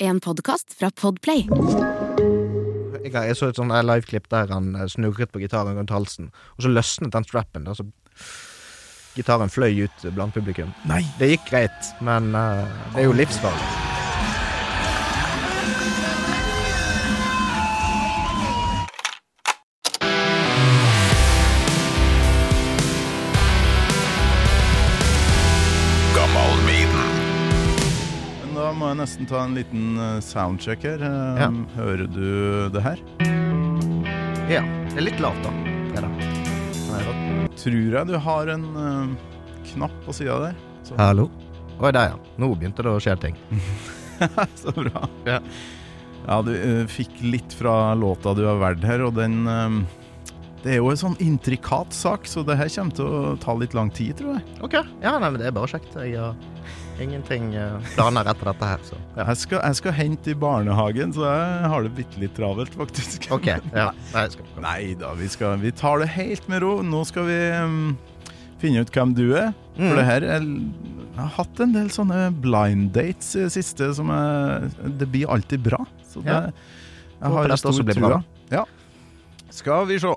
En podkast fra Podplay. Jeg, jeg så et sånn liveklipp der han eh, snurret på gitaren rundt halsen, og så løsnet den strappen. Altså, gitaren fløy ut blant publikum. Nei! Det gikk greit, men uh, det er jo livsfarlig. Nesten ta en liten eh, soundcheck her. Ja. Hører du det her? Ja. Det er litt lavt, da. Fredag. da. Nei, Tror jeg du har en uh, knapp på sida der. Så, Hallo? Oi, der, ja. Nå begynte det å skje ting. så bra. Ja. Ja, du uh, fikk litt fra låta du har valgt her, og den uh, Det er jo en sånn intrikat sak, så det her kommer til å ta litt lang tid, tror jeg. Ok. Ja, nei, men det er bare kjekt. Jeg har ingenting uh, planer etter dette her, så ja. Jeg skal, jeg skal hente i barnehagen, så jeg har det bitte litt travelt, faktisk. Ok. Ja. Nei, skal Nei da, vi, skal, vi tar det helt med ro. Nå skal vi um, finne ut hvem du er. For Mm. det her er, Jeg har hatt en del sånne blind dates i det siste som er Det blir alltid bra. Så det, Ja. jeg har stor trua. Ja. Skal vi se.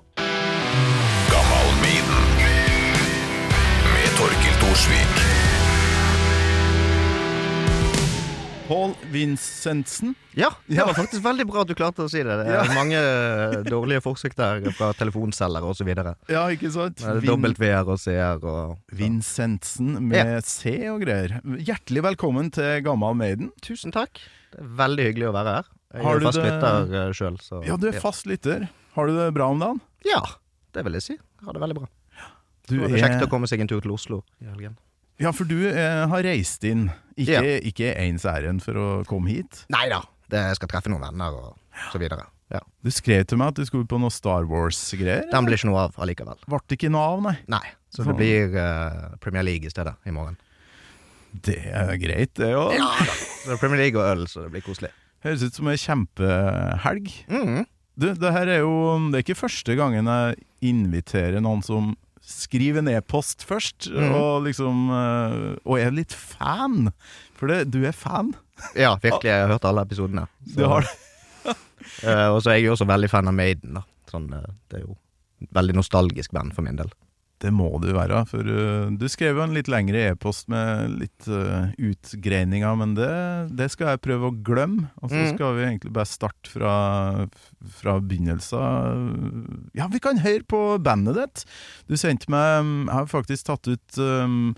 Vincentsen. Ja, det var faktisk veldig bra at du klarte å si det. Det er mange eh, dårlige forsøk der fra telefonselgere osv. Ja, ikke sant? Dobbelt VR og CR og Vincentsen med C og greier. Hjertelig velkommen til Gammal Maiden. Tusen takk. Det er veldig hyggelig å være her. Jeg Har er fast det- lytter sjøl, så Ja, du er fast lytter. Har du det bra om dagen? Ja, det vil jeg si. Jeg har det veldig bra. Du det var kjekt å komme seg en tur til Oslo i helgen. Ja, for du eh, har reist inn, ikke, Ja. ikke ens ærend for å komme hit. Nei da, jeg skal treffe noen venner og så videre. Ja. Du skrev til meg at du skulle på noe Star Wars-greier. Den blir ikke noe av allikevel. Ble det ikke noe av, nei. Nei, så det blir eh, Premier League i stedet i morgen. Det er greit, det òg. Ja da. Så det er Premier League og øl, så det blir koselig. Høres ut som ei kjempehelg. Mm. Du, det her er jo Det er ikke første gangen jeg inviterer noen som skriver en e-post først, mm. og liksom eh, Og er litt fan. For det, du er fan. Ja, virkelig. Jeg har hørt alle episodene. Du har det. Eh, og så er jeg jo også veldig fan av Maiden. da sånn, eh, Det er jo veldig nostalgisk band for min del. Det må du være, for uh, du skrev jo en litt lengre e-post med litt uh, utgreininger, men det, det skal jeg prøve å glemme. Og så Mm. skal vi egentlig bare starte fra, fra begynnelsen. Ja, vi kan høre på bandet ditt. Du sendte meg um, Jeg har faktisk tatt ut um,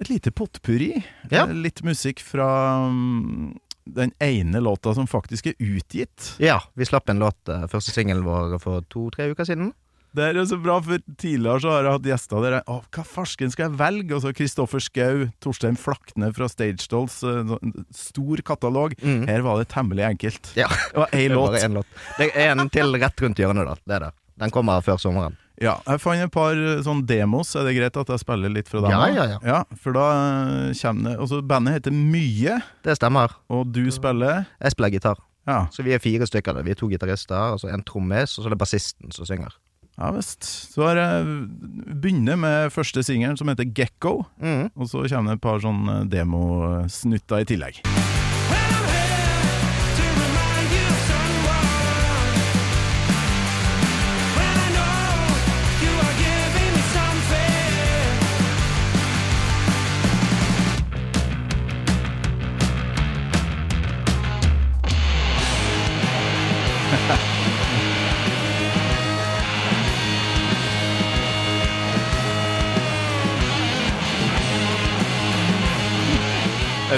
et lite potpurri. Ja. Eh, Litt musikk fra um, den ene låta som faktisk er utgitt. Ja, vi slapp en låt, eh, første singelen vår for to-tre uker siden. Det er jo så bra, for tidligere så har jeg hatt gjester der jeg Å, hva farsken skal jeg velge? Og så Kristoffer Schou, Torstein Flakne fra Stage Dolls. eh, Stor katalog. Mm. Her var det temmelig enkelt. Ja, var er låt. en låt. Det er en til rett rundt hjørnet, da. Det er det. Den kommer før sommeren. Ja, jeg fant et par eh, sånn demos. Er det greit at jeg spiller litt fra dem? Ja, ja, ja, ja. For da eh, kommer det Altså, bandet heter Mye, Det stemmer. og du spiller Jeg spiller gitar. Ja, Så vi er fire stykker. Vi er to gitarister, og så en trommis, og så er det bassisten som synger. Ja visst. Så har jeg begynner med første singelen, som heter Gekko. Mm. Og så kommer det et par sånn demosnutter i tillegg.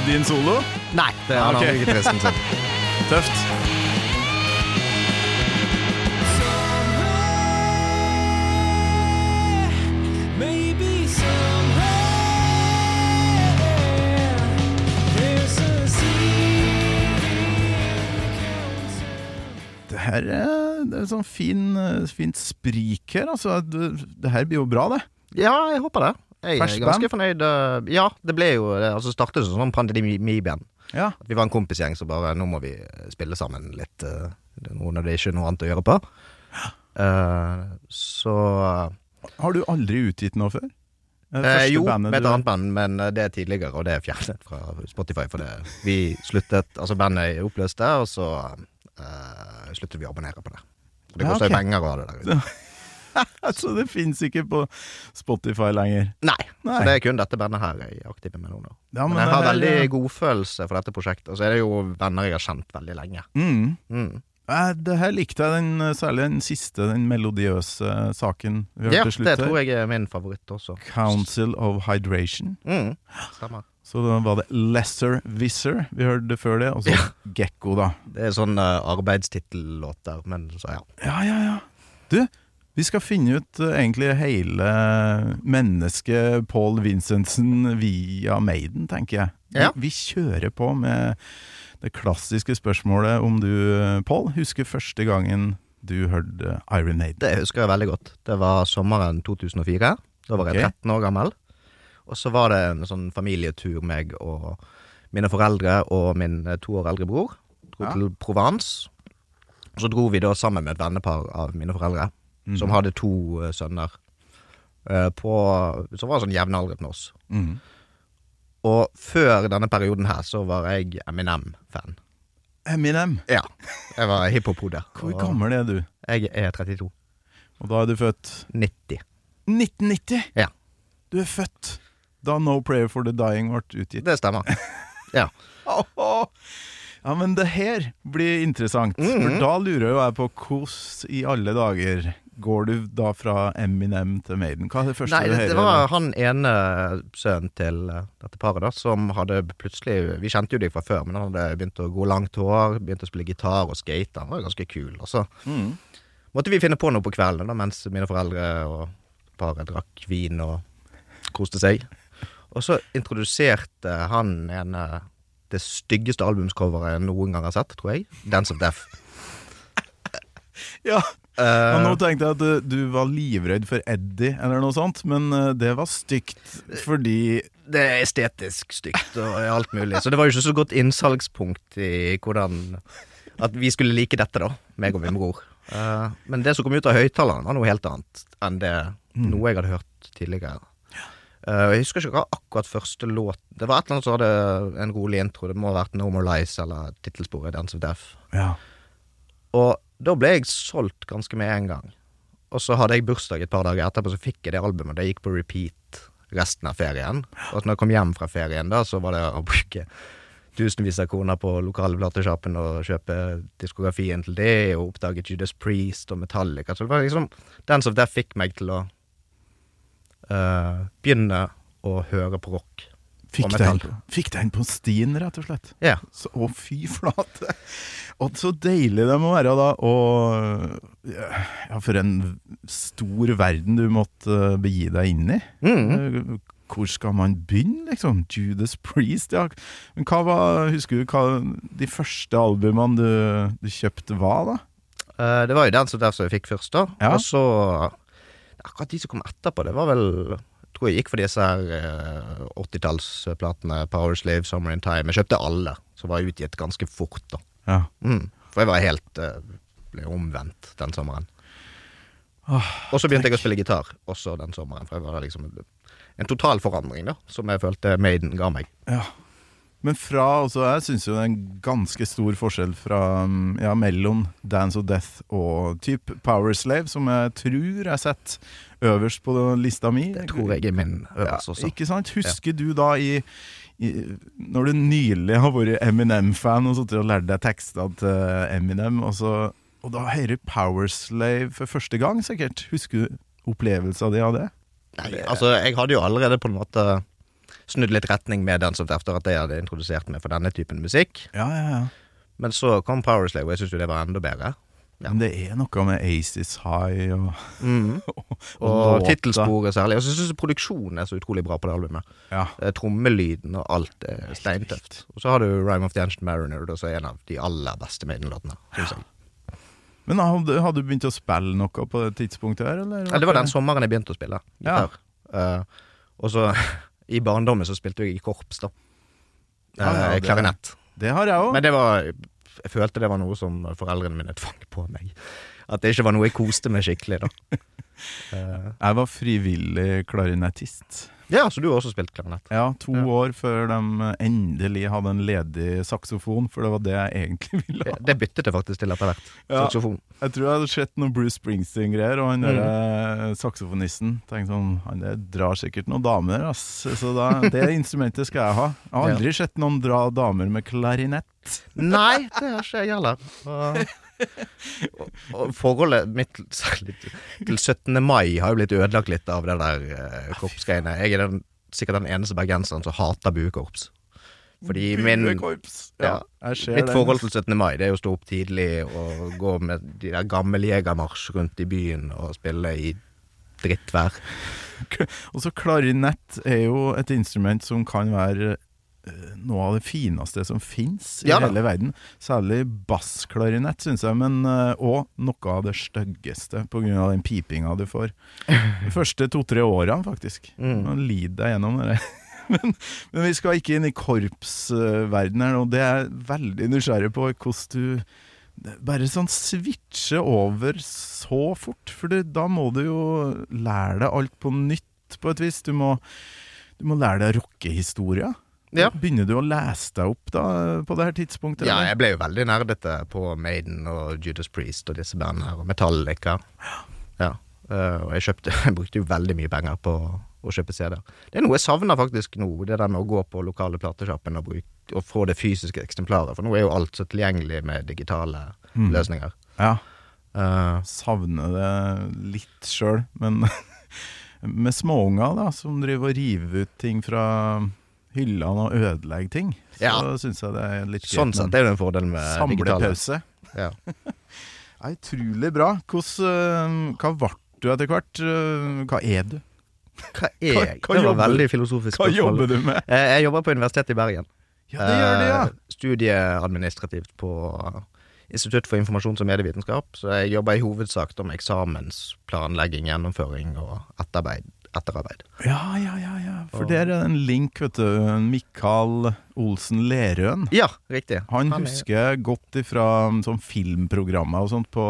Din solo? Nei, det har okay. han ikke gitaristen. Tøft. Det her er, det er sånn fin, eh, fint sprik her. Altså, det, det her blir jo bra, det. Ja, jeg håper det. Jeg Fresh er ganske band? fornøyd. eh, Ja, det ble jo det altså startet som sånn pandemiband. Ja. At Vi var en kompisgjeng som bare Nå må vi spille sammen litt. eh, det Nå når det ikke er noe annet å gjøre på. Uh, så Har du aldri utgitt noe før? Eh, jo, med et annet band, men eh, det er tidligere, og det er fjernet fra Spotify. For det. vi sluttet Altså, bandet oppløste, og så uh, sluttet vi å abonnere på det. For det Ja, koster jo ok. penger å ha det der ute. Så det fins ikke på Spotify lenger. Nei, Nei. det er kun dette bandet her jeg er aktiv med nå. Ja, Men, men jeg har veldig her- veldig godfølelse for dette prosjektet. Og så er det jo venner jeg har kjent veldig lenge. Mm. Mm. Eh, Det her likte jeg, den, eh, særlig den siste, den melodiøse saken vi hørte Ja, slutt. det tror jeg er min favoritt også. Council of Hydration. Mm. Stemmer. Så da var det Lesser Visser' vi hørte før det, og så Gekko, da. Det er sånn uh, arbeidstittellåter, men så ja. Ja, ja, ja. Du, vi skal finne ut eh, egentlig hele mennesket Paul Vincentsen via Maiden, tenker jeg. Vi, Ja. vi kjører på med det klassiske spørsmålet om du, eh, Paul, husker første gangen du hørte Iron Maiden. Det husker jeg veldig godt. Det var sommeren 2004. Da var jeg okay. 13 år gammel. Og så var det en sånn familietur, meg og mine foreldre og min eh, to år eldre bror. Dro Ja. til Provence. Og så dro vi da sammen med et vennepar av mine foreldre, som hadde to uh, sønner. eh, på, som var sånn jevnaldret med oss. Mm. Og før denne perioden her så var jeg Eminem-fan. Eminem, Ja. Jeg var hiphop-hode. hvor gammel er du? Jeg er 32. Og da er du født 90. 1990! Ja. Du er født da No Prayer for the Dying ble utgitt. Det stemmer. Ja. Ja, men det her blir interessant. Mhm. For da lurer jeg på hvordan i alle dager går du da fra Eminem til Maiden? Hva er det første Nei, du hører? det var han ene sønnen til eh, dette paret da, som hadde plutselig Vi kjente jo dem fra før, men han hadde begynt å gå langt hår, begynt å spille gitar og skate. Han var ganske kul. Og så mm. måtte vi finne på noe på kvelden da, mens mine foreldre og paret drakk vin og koste seg. Og så introduserte han ene det styggeste albumscoveret jeg noen gang har sett, tror jeg. Dance of Death. Ja, Eh, nå tenkte jeg at du, du var livredd for Eddie eller noe sånt, men eh, det var stygt fordi det er estetisk stygt og alt mulig. Så det var jo ikke så godt innsalgspunkt i hvordan At vi skulle like dette, da. Meg og min bror. Eh, men det som kom ut av høyttaleren, var noe helt annet enn det noe jeg hadde hørt tidligere. Eh, jeg husker ikke hva akkurat første låt Det var et eller annet som hadde en rolig intro. Det må ha vært No More Lies eller tittelsporet Dance of Death. Ja. Og da ble jeg solgt ganske med en gang. Og så hadde jeg bursdag et par dager etterpå, så fikk jeg det albumet. Det gikk på repeat resten av ferien. Og når jeg kom hjem fra ferien, da, så var det å bruke tusenvis av kroner på lokale platesjappen og kjøpe diskografien til det, og oppdaget Judas Priest og Metallica. Så det var liksom Dance of Death fikk meg til å uh, begynne å høre på rock. Fikk deg, inn- fikk deg inn på stien, rett og slett. Ja. Så, å, fy flate. Og så deilig det må være da. Og ja, for en stor verden du måtte eh, begi deg inn i. Mm. Eh, Hvor skal man begynne, liksom? Judas Priest, ja. Men hva var, husker du hva de første albumene du, du kjøpte var, da? Eh, det var jo den som der som jeg fikk først, da. Ja. Og så Akkurat de som kom etterpå, det var vel jeg tror jeg gikk for disse her eh, 80-tallsplatene. Power Slave, Summer in Time. Jeg kjøpte alle, som var utgitt ganske fort, da. Ja. Mm. For jeg var helt uh, ble omvendt den sommeren. Oh, Og så begynte jeg å spille gitar også den sommeren, for jeg var liksom en total forandring, da, som jeg følte Maiden ga meg. Ja. Men fra altså, Jeg syns jo det er en ganske stor forskjell fra um, ja, mellom Dance of Death og type Power Slave, som jeg tror jeg setter øverst på lista mi. Det tror jeg er min øverst også. Ikke sant? Husker du da i, i Når du nylig har vært Eminem-fan og sittet og lært deg tekstene til Eminem, og, så, og da hører du Powerslave for første gang, sikkert. Husker du opplevelsen din av det? Nei, altså, jeg hadde jo allerede på en måte snudd litt retning med Dance of etter at jeg hadde introdusert meg for denne typen musikk. Ja, ja, ja. Men så kom Powerslave, og jeg syns jo det var enda bedre. Ja. Men det er noe med Aces High og, Og, og tittelsporet særlig. Og så syns jeg produksjonen er så utrolig bra på det albumet. Ja. Eh, Trommelyden og alt er steintøft. Og så har du Rhyme of the Ancient Mariner, som er en av de aller beste Maiden-låtene. Ja. Men hadde, hadde du begynt å spille noe på det tidspunktet her, eller? Ja, det var den sommeren jeg begynte å spille Ja. Eh, og så i barndommen så spilte jeg i korps, da. Ja, ja, Eh, det- Klarinett. Det har jeg òg. Men det var Jeg følte det var noe som foreldrene mine tvang på meg. At det ikke var noe jeg koste meg skikkelig, da. Eh, Jeg var frivillig klarinettist. ja, så du har også spilt klarinett? Ja, to Ja. år før de endelig hadde en ledig saksofon, for det var det jeg egentlig ville ha. Det, byttet jeg faktisk til etter hvert. Ja. Saksofon. Jeg tror jeg hadde sett noe Bruce Springsteen-greier, og han Mm. der saksofonisten tenkte sånn Han der drar sikkert noen damer, ass. Så da, det instrumentet skal jeg ha. Jeg har aldri sett noen dra damer med klarinett. Nei, det har ikke jeg heller. Forholdet mitt særlig til, til 17. mai har jo blitt ødelagt litt av det der uh, korpsgreiene. Jeg er den, sikkert den eneste bergenseren som hater buekorps. Fordi min, Buekorps. Ja, ser mitt forhold til 17. mai Det er å stå opp tidlig og gå med de der gamle jegermarsj rundt i byen og spille i drittvær. Og så klarinett er jo et instrument som kan være eh, noe av det fineste som fins i Ja hele verden. Særlig bassklarinett, syns jeg, men òg noe av det styggeste pga. den pipinga du får. De første to-tre årene, faktisk. Mm. Lider deg gjennom det. Men, men vi skal ikke inn i korpsverden her nå. Det er jeg veldig nysgjerrig på hvordan du bare sånn switche over så fort. For det, da må du jo lære deg alt på nytt, på et vis. Du må, du må lære deg rockehistoria. Ja. Begynner du å lese deg opp da på det her tidspunktet? Ja, eller? jeg ble jo veldig nerdete på Maiden og Judas Priest og disse bandene her, og Metallica. Ja. Uh, og jeg kjøpte Jeg brukte jo veldig mye penger på å kjøpe CD-er. Det er noe jeg savner faktisk nå, det der med å gå på lokale platesjappen og, og få det fysiske eksemplaret, for nå er jo alt så tilgjengelig med digitale Mm. løsninger. ja. Uh, savner det litt sjøl, men med småunger da, som driver og river ut ting fra hyllene og ødelegge ting, så Ja. syns jeg det er litt sånn sett er det en fordel med. Samlepause. Ja. er utrolig bra. Hvordan, øh, hva ble du etter hvert? Øh, Hva er du? Hva er jeg? hva det var veldig filosofisk Hva jobber du med? Eh, Jeg jobber på Universitetet i Bergen. Ja, det gjør det, ja. Eh, Studieadministrativt på Institutt for informasjons- og medievitenskap. Så jeg jobber i hovedsak med eksamensplanlegging, gjennomføring og etterarbeid. Etterarbeid. Ja, ja, ja. ja. For Og- der er det en link, vet du. Mikael Olsen Lerøen. Ja, riktig. Han Han husker jeg godt ifra sånn filmprogrammer og sånt på,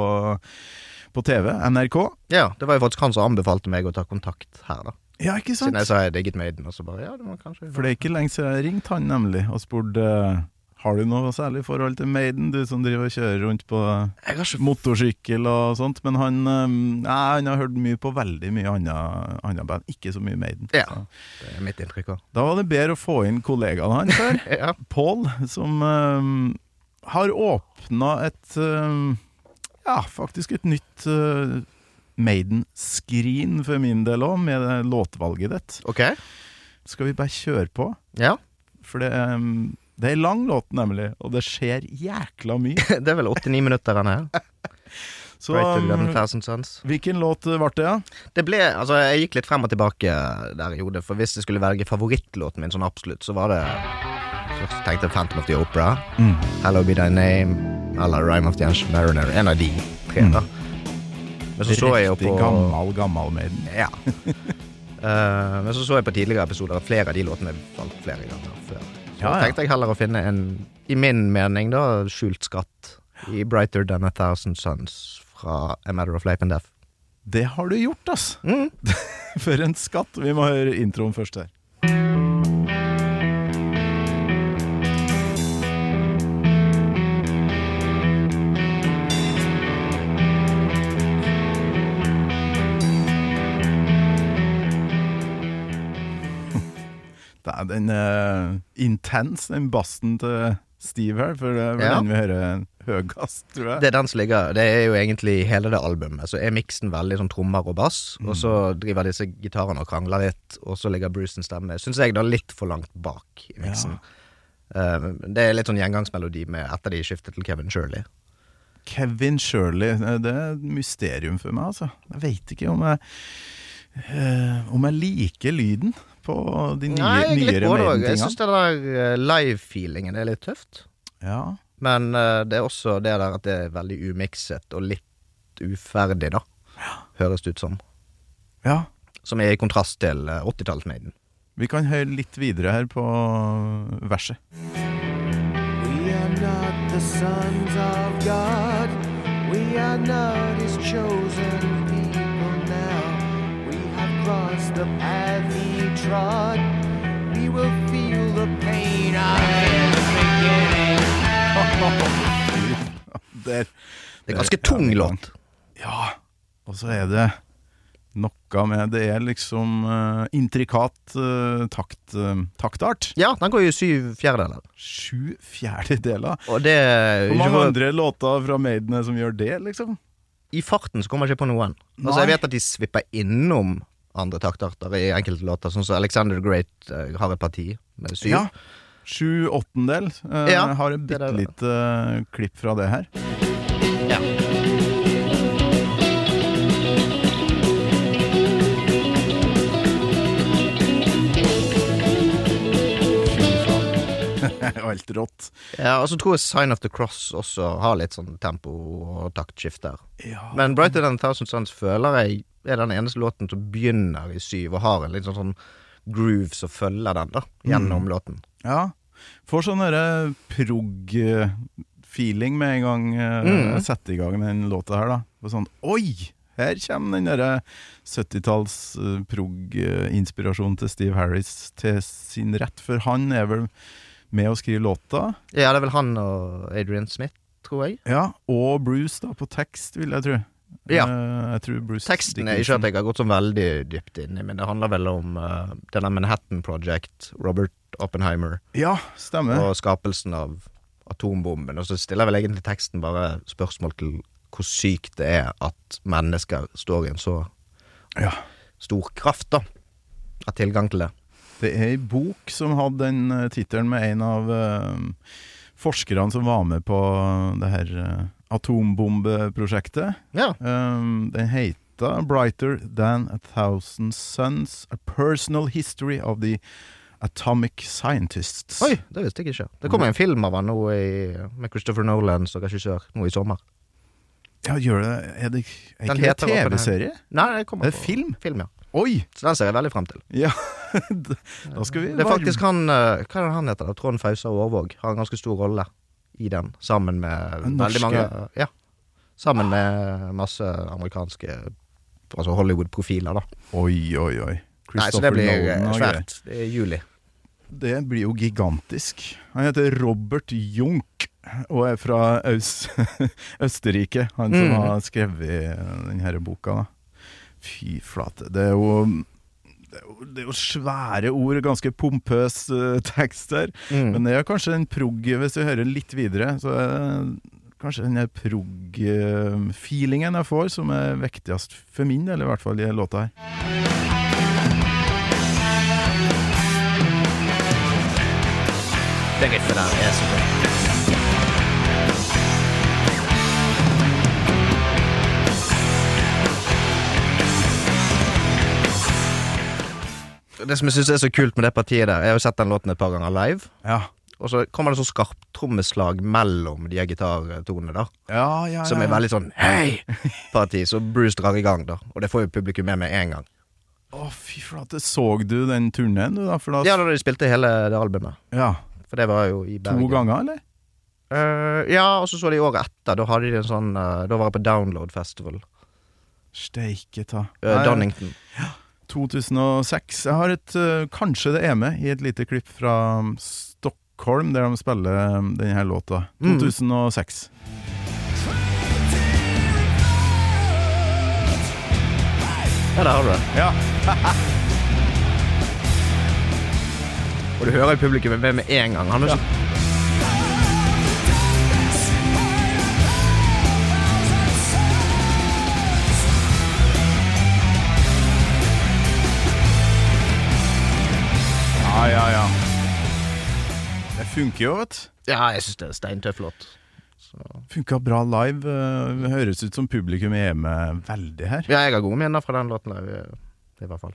på TV. NRK. Ja, det var jo faktisk han som anbefalte meg å ta kontakt her, da. Ja, ikke sant? Siden jeg sa jeg digget Maiden, og så bare ja, det må kanskje For det er ikke lenge siden jeg ringte han nemlig og spurte eh, Har du noe særlig forhold til Maiden, du som driver og kjører rundt på ikke motorsykkel og sånt. Men han, nei, han har hørt mye på veldig mye annet annet band, ikke så mye Maiden. Ja. Så Det er mitt inntrykk også. Da var det bedre å få inn kollegaen hans her, Ja. Paul, som um, har åpna et um, Ja, faktisk et nytt uh, Maiden-skrin for min del òg, med låtvalget ditt. Ok. Skal vi bare kjøre på? Ja. For det, um, det er en lang låt, nemlig, og det skjer jækla mye. Det er vel åtte-ni minutter han her. Så um, hvilken låt ble det, ja? Det ble, altså Jeg gikk litt frem og tilbake der jeg gjorde For hvis jeg skulle velge favorittlåten min sånn absolutt, så var det Først tenkte jeg Phantom of the Opera, Mm. Hello Be Thy Name eller Rhyme of the Ancient Mariner. En av de tre, da. Men så så jeg jo Mm. På gammel, gammel Maiden. Ja. uh, men så så jeg på tidligere episoder at flere av de låtene falt flere ganger før. Ja, ja. tenkte jeg heller å finne en, i min mening, da, skjult skatt i Brighter Than A Thousand Suns fra A Matter of Life and Death. Det har du gjort, ass! Mm. For en skatt! Vi må høre introen først her. Det er den uh, intens, den bassen til Steve her, for det er Ja. den vi hører høyest, tror jeg. Det er den som ligger Det er jo egentlig hele det albumet. Så er miksen veldig sånn trommer og bass, og så driver disse gitarene og krangler litt, og så ligger Bruce sin stemme, syns jeg, da litt for langt bak i miksen. Eh, det er litt sånn gjengangsmelodi med etter de skiftet til Kevin Shirley. Kevin Shirley, eh, det er et mysterium for meg, altså. Jeg veit ikke om jeg uh, Om jeg liker lyden på de nye, Nei, er nyere òg. Jeg Maiden-tingene. syns det der eh, live-feelingen er litt tøft. Ja. Men uh, det er også det der at det er veldig umikset og litt uferdig, da. Høres det ut som. ja. Som er i kontrast til eh, 80-tallets Maiden. Vi kan høre litt videre her på verset. We are not the sons of God. We are not his chosen people now. We have crossed the path he trod. We will feel the pain of beginning. Det er ganske tung låt. Ja, og så er det noe med Det er liksom eh, intrikat eh, takt, eh, taktart. Ja, den går jo syv fjerdedeler. Sju fjerdedeler. Og det Hvor mange andre låter fra Maiden er som gjør det, liksom? I farten så kommer jeg ikke på noen. Altså Jeg Nei. vet at de svipper innom andre taktarter i enkelte låter, sånn som Alexander the Great uh, har et parti med syv. Ja. Sju åttendel. Uh, Ja, har et bitte lite eh, klipp fra det her. Alt rått. Ja, og så tror jeg Sign of the Cross også har litt sånn tempo og taktskift der. Ja. Men Brighter Than Thousand Sons føler jeg er den eneste låten som begynner i syv, og har en litt sånn, sånn groove som følger den da, gjennom Mm. låten. Ja. Får sånn derre prog-feeling med en gang eh, Mm. jeg setter i gang den låta her, da. Og sånn Oi! Her kommer den derre 70-talls eh, prog-inspirasjonen til Steve Harris til sin rett, for han er vel med å skrive låta. Ja, det er vel han og Adrian Smith, tror jeg. Ja, og Bruce da på tekst, vil jeg tro. Ja. Eh, jeg tror Bruce Teksten er ikke at jeg har gått sånn veldig dypt inn i, men det handler vel om uh, denne Manhattan Project, Robert Oppenheimer, Ja, stemmer. og skapelsen av atombomben. Og så stiller vel egentlig teksten bare spørsmål til hvor sykt det er at mennesker står i en så Ja. stor kraft, da. Har tilgang til det. Det er ei bok som hadde den uh, tittelen med en av uh, forskerne som var med på det her uh, atombombeprosjektet. Ja. Um, den heter 'Brighter Than A Thousand Suns A Personal History of the Atomic Scientists'. Oi, det visste jeg ikke. Det kommer en film av han nå i, med Christopher Nolan som regissør nå i sommer. Ja, gjør det Er det er ikke en TV-serie? Nei, det kommer Er på- film? Film, ja. Oi! Så den ser jeg veldig frem til. Ja, da skal vi Det er faktisk han eh, Hva er det han heter? da? Trond Fausa Aarvåg har en ganske stor rolle i den, sammen med Den veldig norske? mange Ja. Sammen med masse amerikanske Altså Hollywood-profiler, da. Oi, oi, oi. Nei, så Christopher det blir eh, Nolan og greier. svært. Det er juli. Det blir jo gigantisk. Han heter Robert Junk og er fra Aus Østerrike. Han som Mm. har skrevet denne boka. Da. Fy flate. Det er jo det er jo, det er jo svære ord, ganske pompøs uh, tekst der. Mm. Men det er kanskje en prog Hvis vi hører litt videre, så er det kanskje den prog-feelingen jeg får, som er viktigst for min del, i hvert fall i låta her. Det riffet der er så bra. Det som jeg syns er så kult med det partiet der Jeg har jo sett den låten et par ganger live. Ja. Og så kommer det så skarptrommeslag mellom de gitartonene, da. Ja, ja, ja, Som er veldig sånn hei-parti. Så Bruce drar i gang, da. Og det får jo publikum med med en gang. Å, fy flate. Så du den turneen, du, da? Da Ja, da de spilte hele det albumet. ja. For det var jo i Bergen. To ganger, eller? Uh, ja, og så så de året etter. Da hadde de en sånn uh, Da var jeg på Download Festival. Steike ta. Uh, Donington. 2006. Jeg har et eh, Kanskje det er med i et lite klipp fra um, Stockholm, der de spiller um, denne låta. Mm. 2006. Ja, der har du det. Ja. Og du hører i publikum med med en gang. Han er så ja, ja, ja. Det funker jo, vet du. Ja, jeg syns det er steintøff låt. Funka bra live. eh, Det høres ut som publikum er med veldig her. Ja, jeg har gode minner fra den låten. Der, i- hvert fall.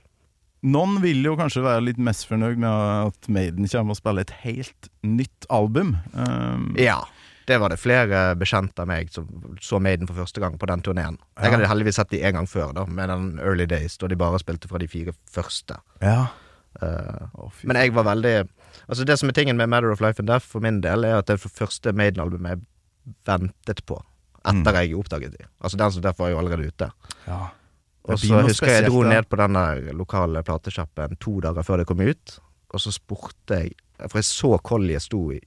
Noen vil jo kanskje være litt mest fornøyd med at Maiden kommer og spiller et helt nytt album. Um, Ja. Det var det flere bekjente av meg som så Maiden for første gang på den turneen. Jeg Ja. hadde heldigvis sett de en gang før, da med den Early Days, da de bare spilte fra de fire første. ja. Eh, oh, men jeg var veldig Altså Det som er tingen med Matter of Life and Death for min del, er at det er det første Maiden-albumet jeg ventet på. etter jeg oppdaget dem. Altså Den som derfor var jo allerede ute. Ja. Og så husker jeg jeg dro ned på den lokale platesjappen to dager før det kom ut, og så spurte jeg For jeg så Collier sto i,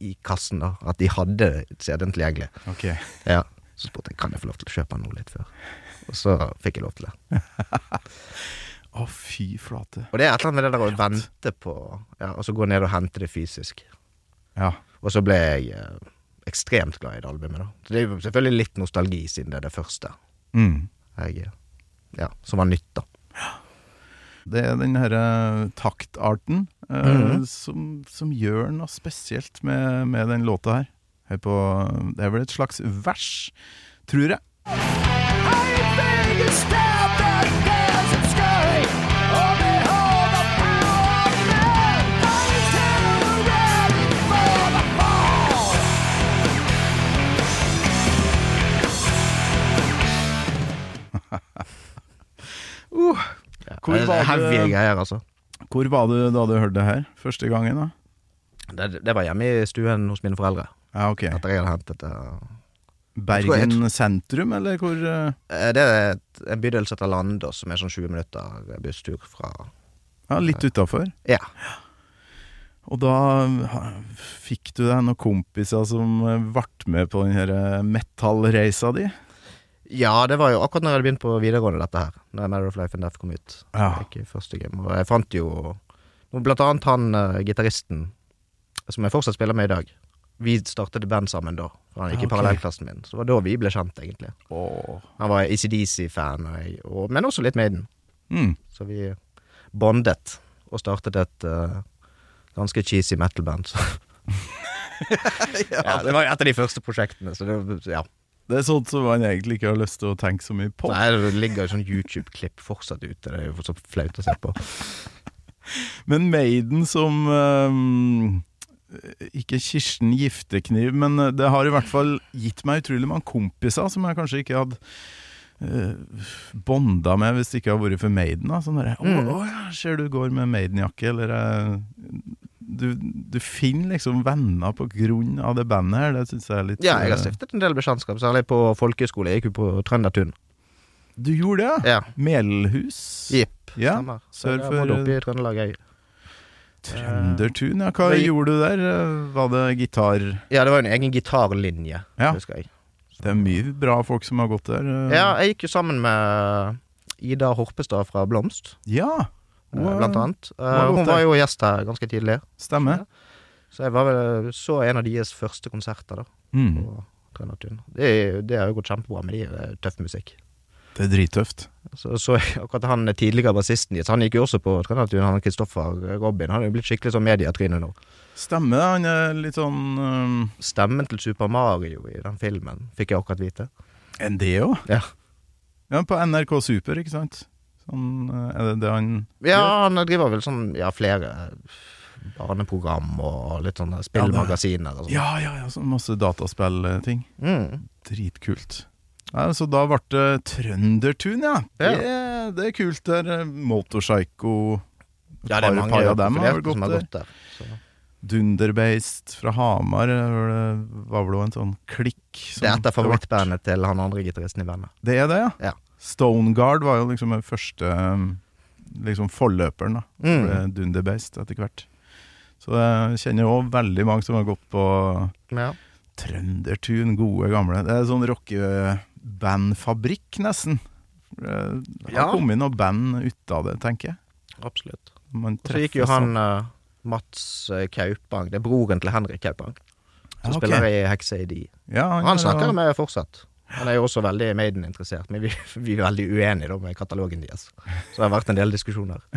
i kassen, da, at de hadde CD-en tilgjengelig. Okay. Ja. Så spurte jeg kan jeg få lov til å kjøpe den nå litt før. Og så fikk jeg lov til det. Å, fy flate. Og det er et eller annet med det der å vente på Ja, og så gå ned og hente det fysisk. Ja. Og så ble jeg eh, ekstremt glad i det albumet, da. Så det er jo selvfølgelig litt nostalgi, siden det er det første Mm. jeg eh, Ja, som var nytt, da. Det er den herre taktarten eh, Mhm. som, som gjør noe spesielt med, med den låta her. Hør på, det er vel et slags vers, tror jeg. Ja, Hvor er var det- Heavy greier, altså. Hvor var du da du hørte det her første gangen? da? Det, det var hjemme i stuen hos mine foreldre. Ja, ok. Etter jeg hadde hentet det. Bergen sentrum, eller hvor eh, Eh, Det er en bydel som heter Landås, som er sånn 20 minutter busstur fra Ja, litt utafor. Ja. Og da fikk du deg noen kompiser som eh, ble med på den her eh, metallreisa di? Ja, det var jo akkurat når jeg hadde begynt på videregående, dette her. Når Matter of Life and Death kom ut. Ja. Jeg første game. Og jeg fant jo blant annet han uh, gitaristen som jeg fortsatt spiller med i dag. Vi startet band sammen da. For han gikk Ja, i parallellklassen min. Så det var da vi ble kjent, egentlig. Oh. Han var ACDC-fan, og og- men også litt Maiden. Mm. Så vi bondet og startet et uh, ganske cheesy metal-band. ja, det var et av de første prosjektene, så det, ja. Det er sånt som man egentlig ikke har lyst til å tenke så mye på. Nei, det ligger jo sånn YouTube-klipp fortsatt ute. Det er jo så flaut å se på. Men Maiden som eh, Ikke Kirsten Giftekniv, men eh, det har i hvert fall gitt meg utrolig mange kompiser som jeg kanskje ikke hadde uh, bonda med hvis det ikke hadde vært for Maiden. Da. Sånn der, å, Mm. å ja, ser du går med Maiden-jakke, eller eh, du, du finner liksom venner på grunn av det bandet her. Det syns jeg er litt Ja, jeg har eh, stiftet en del bekjentskap, særlig på folkehøyskole. Jeg gikk jo på Trøndertun. Du gjorde det, ja? Ja. Melhus? Jipp. Ja, Stemmer. Så sør for- oppe i Trøndelag, jeg. Trøndertun, ja. Hva Det- gjorde du der? Eh, Var det gitar Ja, det var en egen gitarlinje, Ja. husker jeg. Det er mye bra folk som har gått der. eh. Ja, jeg gikk jo sammen med Ida Horpestad fra Blomst, Ja, eh, blant annet. Eh, Hun var jo gjest her ganske tidlig. stemmer. Så jeg var vel, så en av deres første konserter da, Mm. på Trøndertun. Det, det har jo gått kjempebra med de, er tøff musikk. Det er drittøft. Så, så akkurat han tidligere bassisten deres, han gikk jo også på Trøndertun, han Kristoffer Robin. Han er jo blitt skikkelig sånn medietryne nå. Stemmer. Han er litt sånn um, Stemmen til Super Mario i den filmen fikk jeg akkurat vite. Enn det òg? Ja. Ja, på NRK Super, ikke sant? Sånn, eh, er det det han Ja, han driver vel sånn, ja, flere barneprogram og litt sånne spillmagasiner og sånn. Ja, ja, ja, sånn masse dataspillting. Mm. Dritkult. Ja, så da ble det Trøndertun, ja. Det, det er kult. Der eh, Motorpsycho Ja, det er mange par av dem har vel gått der. der. Så. Dunderbeist fra Hamar eh, var vel en sånn klikk. Det er et av favorittbandet til han andre gitaristen i bandet. Det er det, ja? Ja. Stoneguard var jo liksom den første um, liksom forløperen da Mm. for Dunderbeist etter hvert. Så jeg kjenner òg veldig mange som har gått på Ja. Trøndertun, gode gamle. Det er sånn rockebandfabrikk, nesten. Det har Ja. kommet noe band ut av det, tenker jeg. Absolutt. Og så gikk jo han uh, Mats eh, Kaupang, det er broren til Henrik Kaupang, som Ja, ok. spiller i Hekseid. Ja, Han, han snakker jeg med fortsatt. Han er jo også veldig Maiden-interessert, men vi, vi er veldig uenige da med katalogen deres. Så det har vært en del diskusjoner.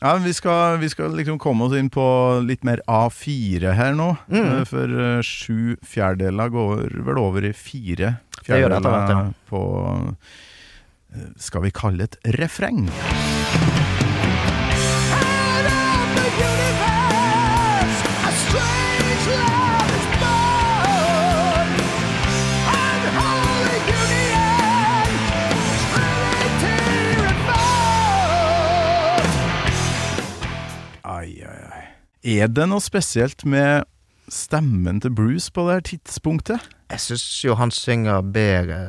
Ja, vi skal, vi skal liksom komme oss inn på litt mer A4 her nå. Mm. eh, For eh, sju fjerdedeler går vel over i fire fjerdedeler på eh, Skal vi kalle et refreng? Er det noe spesielt med stemmen til Bruce på det her tidspunktet? Jeg syns jo han synger bedre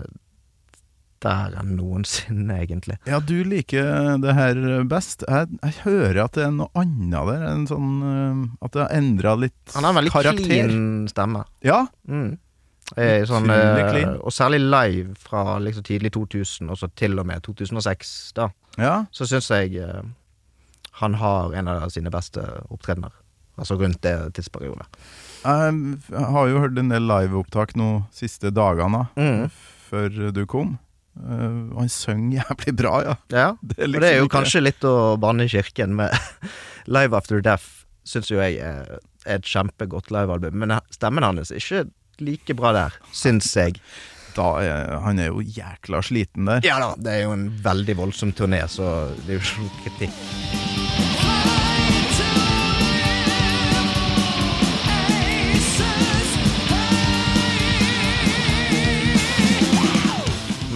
der enn noensinne, egentlig. Ja, du liker det her best. Jeg, jeg hører at det er noe annet der. En sånn eh, At det har endra litt karakter. Han har en veldig karakter. clean stemme. Ja, Mm. Sånn, eh, og særlig live fra liksom tidlig 2000, og så til og med 2006, da. ja. Så syns jeg eh, han har en av sine beste opptredener. Altså rundt det tidsperiodet. Jeg har jo hørt en del liveopptak nå siste dagene, Mm. før du kom. Eh, og han synger jævlig bra, ja. Ja, Det liksom og liksom det er jo ikke- kanskje litt å banne i kirken med Live After Death, syns jo jeg er et kjempegodt livealbum. Men stemmen hans er ikke like bra der, syns jeg. Da er, han er jo jækla sliten der. Ja da, det er jo en veldig voldsom turné, så det er jo ikke noen kritikk.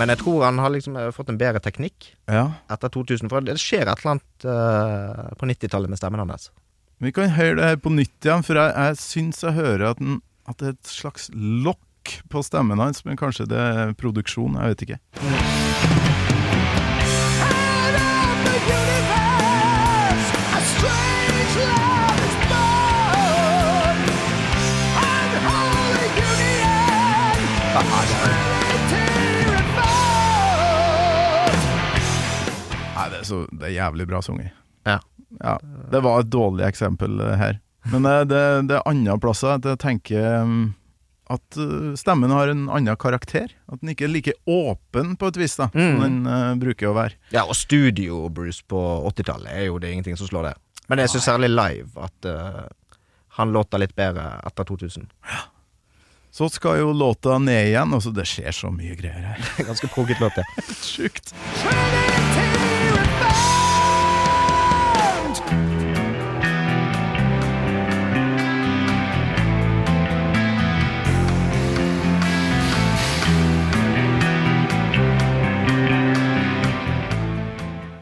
Men jeg tror han har liksom eh, fått en bedre teknikk Ja. etter 2000. For det skjer et eller annet uh, på 90-tallet med stemmen hans. Vi kan høre det her på nytt igjen, for jeg, jeg syns jeg hører at, den, at det er et slags lokk på stemmen hans, men kanskje det er produksjon, jeg vet ikke. Nei, det er, det er jævlig bra sunget. Ja. Ja, det var et dårlig eksempel eh, her. Men eh, det, det er andre plasser at jeg tenker mm, at eh, stemmen har en annen karakter. At den ikke er like åpen på et vis da, som Mm. den uh, bruker å være. Ja, og Studio Bruce på 80-tallet er jo det ingenting som slår det. Men jeg syns særlig live at uh, han låter litt bedre etter 2000. Så skal jo låta ned igjen. Altså, det skjer så mye greier her. Ganske progget låt, det. Sjukt.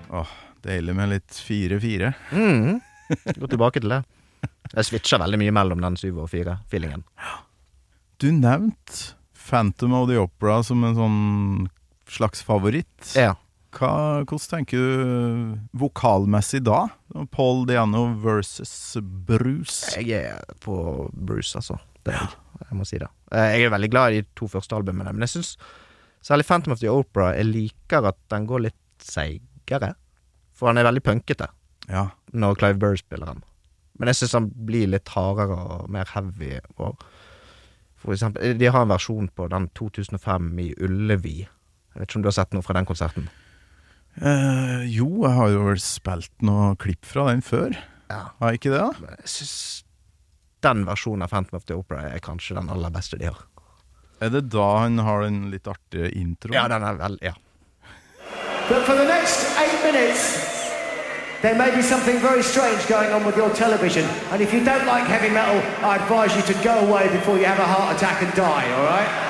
Åh, deilig med litt 4-4. Mm. Gå tilbake til det. Jeg switcher veldig mye mellom den 7 og 4-feelingen. Du nevnte Phantom of the Opera som en sånn slags favoritt. Ja. Hva, hvordan tenker du vokalmessig da? Paul Diano versus Bruce. Jeg er på Bruce, altså. Det er jeg. Jeg må si det. Eh, Jeg er veldig glad i de to første albumene, men jeg syns særlig Phantom of the Opera Jeg liker at den går litt seigere. For han er veldig punkete Ja. når Clive Burr spiller han. Men jeg syns han blir litt hardere og mer heavy. Og for eksempel, de har en versjon på den 2005 i Ullevi. Jeg vet ikke om du har sett noe fra den konserten? Eh, jo, jeg har jo vel spilt noe klipp fra den før. Ja. Har jeg ikke det? da? Jeg synes den versjonen av Phantom of the Opera er kanskje den aller beste de har. Er det da han har den litt artige introen? Ja, den er vel Ja. But for the next eight minutes, there may be something very strange going on with your television. And if you don't like heavy metal, I advise you to go away before you have a heart attack and die, all right?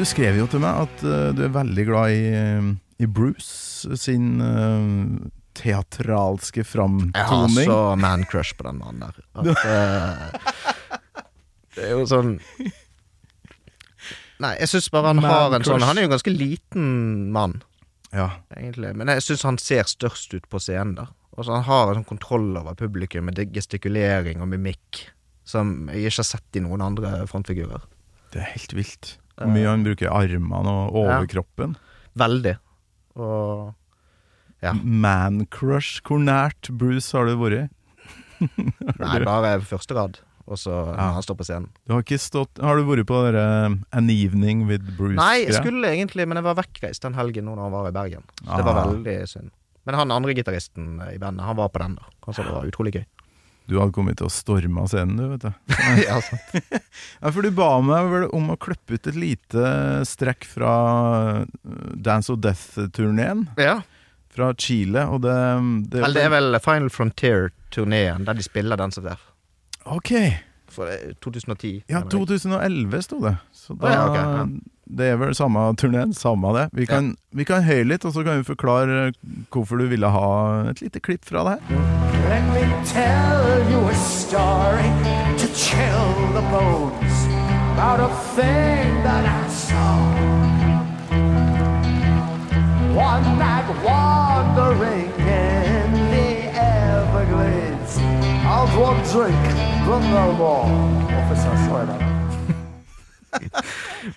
Du skrev jo til meg at uh, du er veldig glad i, eh, i Bruce sin uh, teatralske Jeg har så man-crush på den mannen der. At, uh, det er jo sånn Nei, jeg syns bare han har en sånn Han er jo en ganske liten mann, Ja. egentlig. Men jeg syns han ser størst ut på scenen da. Altså, han har en sånn kontroll over publikum med gestikulering og mimikk som jeg ikke har sett i noen andre frontfigurer. Det er helt vilt. Hvor mye han bruker armene og overkroppen. Veldig. Og Ja. Man-crush. Hvor nært Bruce har du vært? Nei, bare første rad. Og så Ja. han står på scenen. Du har, stått, har du vært på dere An Evening with Bruce? Nei, jeg skulle egentlig, men jeg var vekkreist den helgen nå når han var i Bergen. Så det var Ah. veldig synd. Men han andre gitaristen i bandet, han var på den, da. Han sa det var utrolig gøy. Du hadde kommet til å storme scenen, du, vet du. ja, sant. Ja, for du ba meg vel om å klippe ut et lite strekk fra uh, Dance of Death-turneen. ja. fra Chile, og det, det, Vel, det er vel Final Frontier-turneen der de spiller Dance of der. Ok. For er 2010. Ja, 2011 sto det. Så da ja, okay, ja. Det er vel samme turneen, samme det. Vi kan, vi kan høre litt, og så kan vi forklare hvorfor du ville ha et lite klipp fra det her. Let me tell you a story to chill the bones about a thing that I saw. One night wandering One drink, but no more. Officer Schroeder.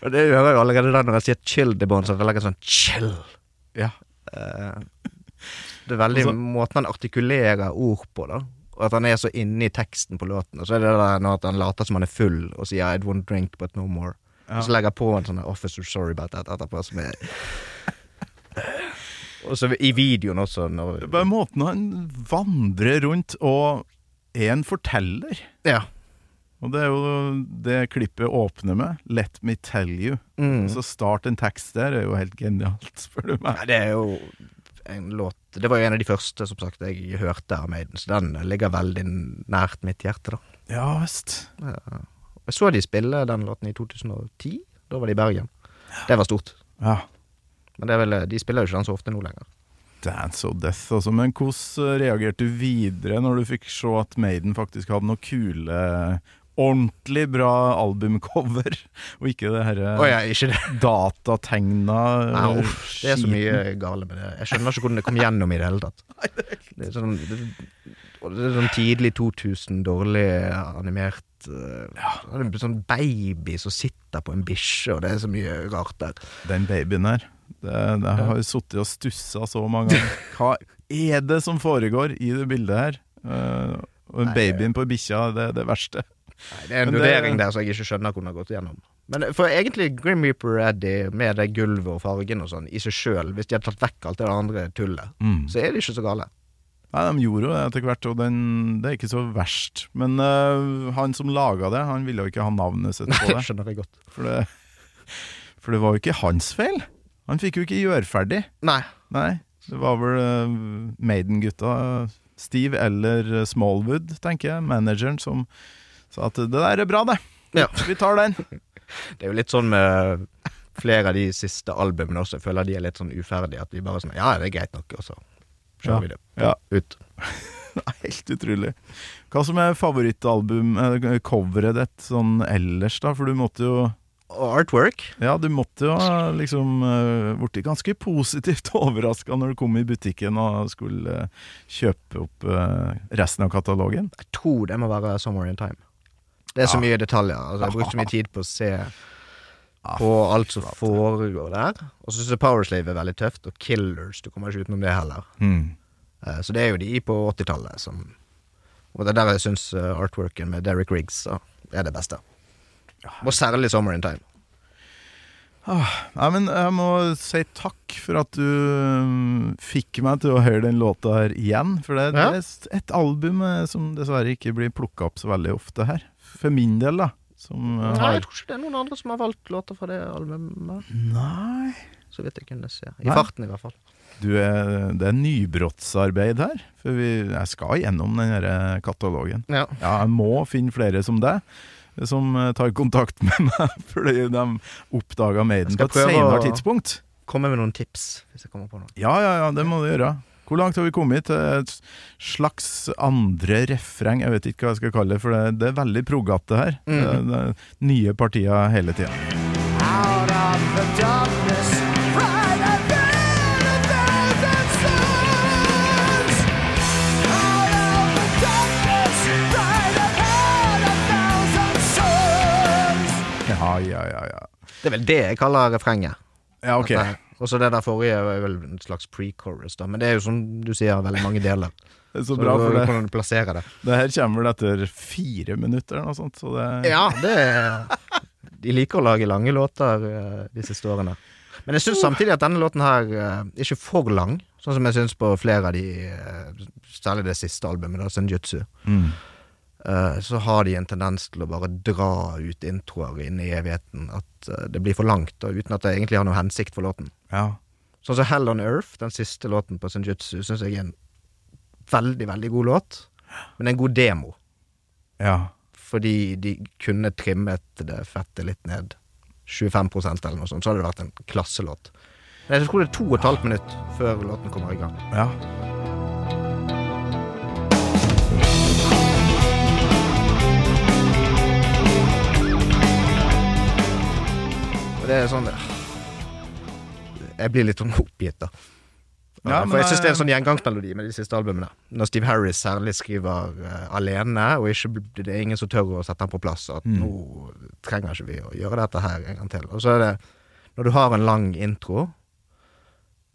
Og det hører jeg jo allerede da når jeg sier 'chill the bones', at jeg legger sånn 'chill'. Ja. Eh, det er veldig Altså- måten han artikulerer ord på, da. Og at han er så inne i teksten på låten. Og så er det der når at han later som han er full og sier 'I'd won't drink, but no more'. Og så legger jeg på en sånn 'Officer sorry about that' etterpå, som er Og så i videoen også, når bare måten han vandrer rundt og en forteller. Ja. Og det er jo det klippet åpner med. 'Let me tell you'. Mm. Så start en tekst der er jo helt genialt, spør du meg. Ja, det er jo en låt Det var jo en av de første som sagt jeg hørte av Maiden, så den ligger veldig nært mitt hjerte, da. Ja visst. Jeg så de spille den låten i 2010. Da var de i Bergen. Det var stort. Ja. Men det vel, de spiller jo ikke den så ofte nå lenger. Dance of Death, altså. Men hvordan reagerte du videre når du fikk se at Maiden faktisk hadde noe kule Ordentlig bra albumcover, og ikke det herre oh, ja, datategna uff, det er så mye gale med det. Jeg skjønner ikke hvordan det kom gjennom i det hele tatt. Det er sånn, det, er sånn tidlig 2000, dårlig animert uh, En sånn baby som sitter på en bikkje, og det er så mye rart der. Den babyen her. Det, det har jeg sittet og stussa så mange ganger. Hva er det som foregår i det bildet her? Uh, og Nei, babyen på bikkja, det er det verste. Nei, det er en vurdering der som jeg ikke skjønner hvordan har gått gjennom. Men for egentlig Grim Reaper Eddie, med det gulvet og fargen og sånn i seg sjøl, hvis de hadde tatt vekk alt det andre tullet, Mm. så er det ikke så gale. Nei, De gjorde jo det etter hvert, og den, det er ikke så verst. Men uh, han som laga det, han ville jo ikke ha navnet sitt på Det det. skjønner jeg godt. For det, for det var jo ikke hans feil. Han fikk jo ikke gjøre ferdig. Nei. Nei, det var vel uh, Maiden-gutta, Steve eller eh, Smallwood, tenker jeg, manageren, som sa at det der er bra, det. Ja. Vi tar den. Det er jo litt sånn med flere av de siste albumene også. Jeg føler de er litt sånn uferdige. At vi bare sånn Ja, det er greit nok, og så kjører Ja. vi det Ja. ut. Helt utrolig. Hva som er favorittalbum, eh, coveret ditt sånn ellers, da? For du måtte jo artwork. Ja, du måtte jo ha liksom uh, blitt ganske positivt overraska når du kom i butikken og skulle eh, kjøpe opp eh, resten av katalogen. Jeg tror det må være Somewhere in Time. Det er så mye detaljer. Altså, jeg har brukt så mye tid på å se på alt som foregår der. Og så syns jeg Powerslave er veldig tøft, og Killers. Du kommer ikke utenom det heller. Mm. Eh, Så det er jo de på 80-tallet som Og det er der jeg syns eh, artworken med Derek Riggs er det beste. Og særlig Summer in Time. Nei, men jeg må si takk for at du mm, fikk meg til å høre den låta her igjen. For det, Ja. det er et album eh, som dessverre ikke blir plukka opp så veldig ofte her. For min del, da. Som eh, Nei, jeg tror ikke det er noen andre som har valgt låter fra det albumet. Nei Så vidt jeg kunne se. I Nei. farten, i hvert fall. du er, Det er nybrottsarbeid her. For vi, jeg skal gjennom den her eh, katalogen. Ja. Ja, jeg må finne flere som deg, som eh, tar kontakt med meg, fordi de oppdaga Maiden på et senere tidspunkt. Komme med noen tips, hvis jeg kommer på noe. Ja, ja, ja, det må du gjøre. Hvor langt har vi kommet til et slags andre refreng? Jeg vet ikke hva jeg skal kalle det, for det, det er veldig proggete her. Mm. Det, det nye partier hele tida. Out of the darkness, Ja, ja, ja, ja. Det er vel det jeg kaller refrenget. Ja, ok. Og så det der forrige er vel en slags pre-chorus, da. Men det er jo som du sier, veldig mange deler. Det er så bra, for det, Hvordan du plasserer det. det her kommer vel etter fire minutter eller noe sånt, så det Ja, det er De liker å lage lange låter eh, de siste årene. Men jeg syns samtidig at denne låten her eh, er ikke for lang, sånn som jeg syns på flere av de eh, Særlig det siste albumet, da, Senjutsu. Mm. Eh, så har de en tendens til å bare dra ut introer inn i evigheten. At eh, det blir for langt, og uten at det egentlig har noen hensikt for låten. Ja. Sånn som Hell on Earth, den siste låten på Senjutsu, syns jeg er en veldig, veldig god låt. Men en god demo, Ja. fordi de kunne trimmet det fettet litt ned. 25% eller noe sånt, så hadde det vært en klasselåt. Men jeg tror det er to og et halvt minutt før låten kommer i gang. ja. Og det er sånn Jeg blir litt sånn oppgitt, da. Ja, For jeg syns det er en sånn gjengangsmelodi med de siste albumene. Når Steve Harris særlig skriver uh, alene, og ikke, det er ingen som tør å sette ham på plass. At Mm. nå trenger ikke vi å gjøre dette her en gang til. Og så er det Når du har en lang intro,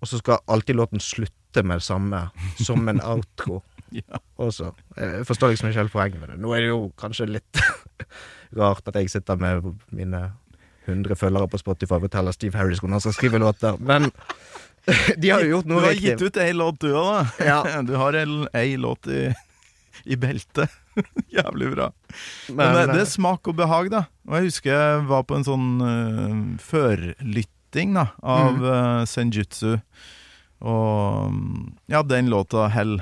og så skal alltid låten slutte med det samme som en outro Ja. også. Jeg forstår liksom ikke helt poenget med det. Nå er det jo kanskje litt rart at jeg sitter med mine 100 følgere på Spotify forteller Steve Harris hvordan han skal skrive låter, men de har jo gjort noe Du har riktig. gitt ut ei låt du òg, da. Ja. Du har ei låt i, i beltet. Jævlig bra. Men, Men, det, det eh, er smak og behag, da. Og jeg husker jeg var på en sånn uh, førlytting da, av Mm. uh, Senjutsu. Og mm, ja, den låta Hell,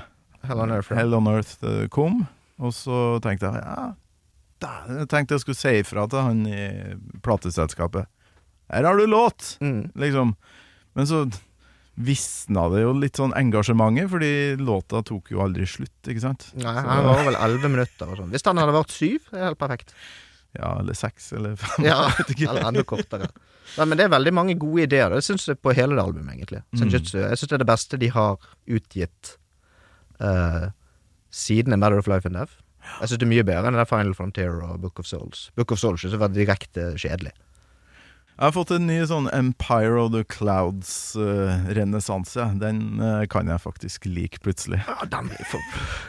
Hell on Earth. Hell on Earth eh, kom. Og så tenkte jeg ja, da, jeg tenkte jeg skulle si ifra til han i plateselskapet. Her har du låt! Mm. liksom. Men så visna det jo litt sånn engasjementet, fordi låta tok jo aldri slutt, ikke sant? Nei, han var vel elleve minutter og sånn. Hvis den hadde vært syv, det er helt perfekt. Ja, eller seks, eller fem. Ja, eller enda kortere. Nei, men det er veldig mange gode ideer. Det syns jeg på hele det albumet, egentlig. Mm. Senjutsu. Jeg syns det er det beste de har utgitt uh, siden A Matter of Life and Death. Jeg syns det er mye bedre enn det Final Frontier og Book of Souls. Book of Souls synes jeg var direkte kjedelig. Jeg har fått en ny sånn Empire of the Clouds-renessanse. Den uh, kan jeg faktisk like plutselig. Ja, den er for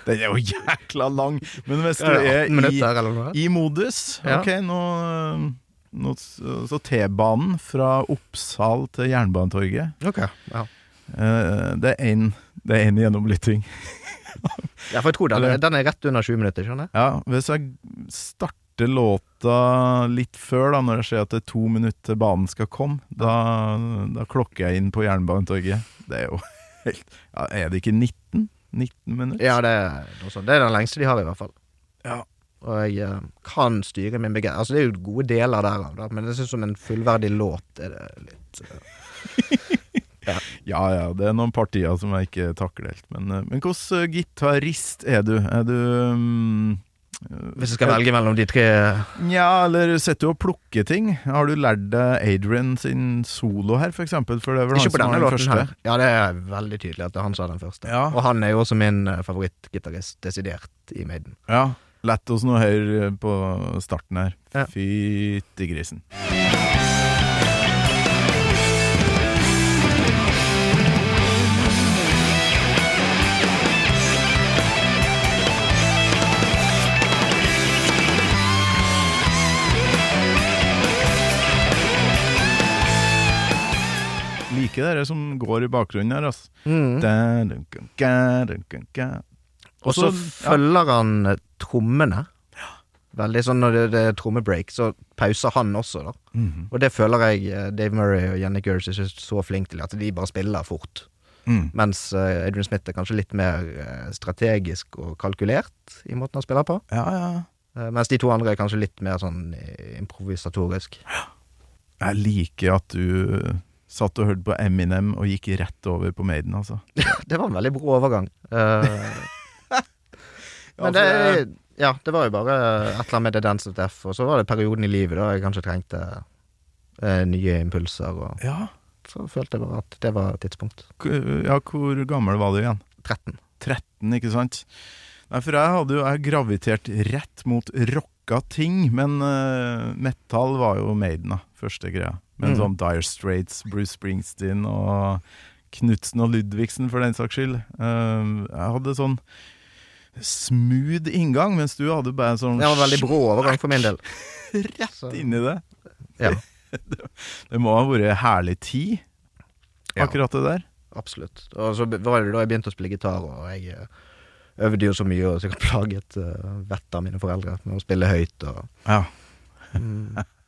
Den er jo jækla lang! Men hvis du er i, i modus. Ok, nå, nå Så T-banen fra Oppsal til Jernbanetorget Ok, ja. uh, Det er én det en gjennomlytting. ja, for jeg tror den, den er rett under 20 minutter, skjønner jeg. Ja, hvis jeg starter låta litt før, da når jeg ser at det er to minutter til banen skal komme, da, da klokker jeg inn på Jernbanetorget. Det er jo helt ja, Er det ikke 19? 19 minutter? Ja, det er. Det er den lengste de har, i hvert fall. Ja. Og jeg eh, kan styre min begeistring. Altså, det er jo gode deler derav, da, men jeg synes som en fullverdig låt er det litt Ja ja, det er noen partier som jeg ikke takler helt. Men, eh, men hvordan eh, gitarist er du? Er du um, Hvis jeg skal velge mellom de tre Nja, eller sitter du og plukker ting? Har du lært deg Adrian sin solo her, for eksempel? For Ikke han på denne låten første? her. Ja, det er veldig tydelig at det er han som er den første. Ja. Og han er jo også min eh, favorittgitarist, desidert, i Maiden. Ja. Lett oss nå høre på starten her. Ja. Fytti grisen. Liker det som går i bakgrunnen her, altså. Mm. Og så følger han eh, trommene. Veldig sånn når det, det er trommebreak, så pauser han også, da. Mhm. Og det føler jeg eh, Dave Murray og Jenny Gers er ikke så flinke til, at de bare spiller fort. Mm. Mens eh, Adrian Smith er kanskje litt mer strategisk og kalkulert i måten han spiller på. Ja, ja. Mens de to andre er kanskje litt mer sånn improvisatorisk. Jeg liker at du satt og hørte på Eminem og gikk rett over på Maiden, altså. Det var en veldig brå overgang. Uh, men det, ja, det var jo bare et eller annet med The Dance of Death, og så var det perioden i livet da jeg kanskje trengte uh, nye impulser, og Ja. så følte jeg bare at det var et tidspunkt. Ja, hvor gammel var du igjen? 13. 13, ikke sant? Nei, for jeg hadde jo jeg gravitert rett mot rocka ting, men uh, metal var jo Maiden, da. Første greia. Men Mm. sånn Dire Straits, Bruce Springsteen og Knutsen og Ludvigsen, for den saks skyld. Eh, jeg hadde sånn smooth inngang, mens du hadde bare sånn Det var en veldig brå overgang for min del. rett inn i det. Ja, Det må ha vært herlig tid, akkurat det der. absolutt. Og så var det da jeg begynte å spille gitar, og jeg eh, øvde jo så mye og sikkert plaget uh, vettet av mine foreldre med å spille høyt og Ja.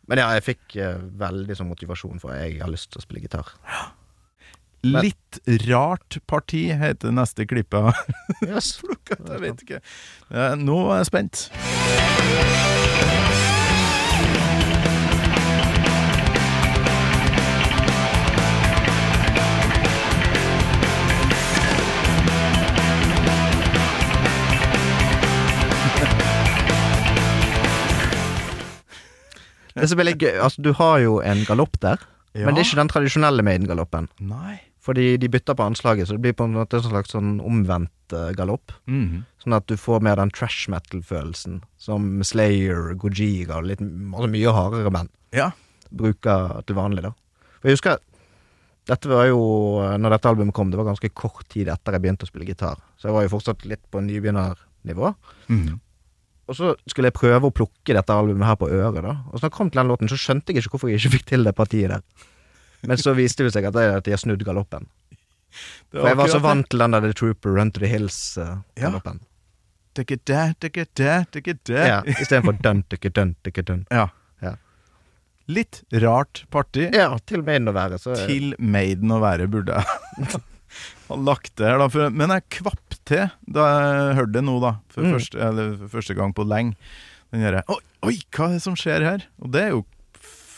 Men ja, jeg fikk uh, veldig sånn motivasjon for at jeg har lyst til å spille gitar. Litt rart parti heter neste klippet. Yes. Jeg vet ikke. Nå er jeg spent. Det er litt gøy, altså du har jo en galopp der, Ja. men det er ikke den tradisjonelle Maiden-galoppen. Nei. Fordi de bytter på anslaget, så det blir på en måte en slags sånn omvendt uh, galopp. Mhm. Sånn at du får mer den trash metal-følelsen som Slayer, Gojira og litt altså mye hardere band Ja. bruker til vanlig, da. For jeg husker dette var jo, når dette albumet kom, det var ganske kort tid etter jeg begynte å spille gitar. Så jeg var jo fortsatt litt på nybegynnernivå. Mhm. Og så skulle jeg prøve å plukke dette albumet her på øret, da. Og så da jeg kom til den låten, så skjønte jeg ikke hvorfor jeg ikke fikk til det partiet der. Men så viste det seg at, er at de har snudd galoppen. For jeg var så vant til den der The Trooper Run to the Hills-galoppen. Digga da. Ja, Istedenfor dun, tykke, dun, tykke, dun. Ja. Ja. Litt rart party. Ja, til Maiden å være, så Til Maiden å være, burde jeg ha lagt det her, da. Men jeg kvapp til da jeg hørte det nå, da. For, Mm. første, eller, for første gang på lenge. Den derre oi, oi, hva er det som skjer her? Og det er jo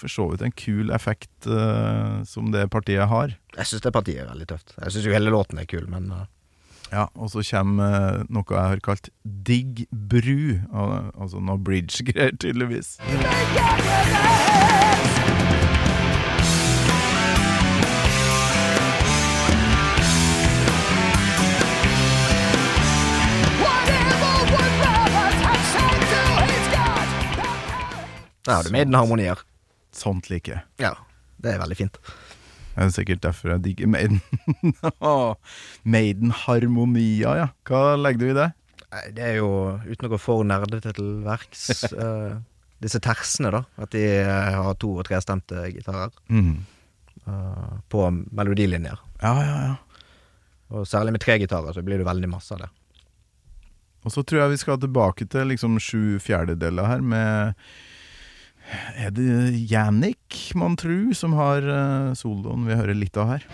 for så vidt en kul effekt uh, som det partiet har. Jeg syns det partiet er veldig tøft. Jeg syns jo hele låten er kul, men uh, Ja, Og så kommer uh, noe jeg har kalt digg bru. al- Altså noe bridge-greier, tydeligvis. Der har du Maiden-harmonier. Sånt liker jeg. Ja, det er veldig fint. Det er sikkert derfor jeg digger Maiden. Maiden-harmonier, ja. Hva legger du i det? Det er jo, uten å gå for nerdete til verks, uh, disse tersene, da. At de eh, har to- og trestemte gitarer mm. uh, på melodilinjer. Ja, ja, ja. Og særlig med tre gitarer så blir det veldig masse av det. Og så tror jeg vi skal tilbake til liksom sju fjerdedeler her med Er det Jannik, mon tru, som har uh, soloen vi hører litt av her?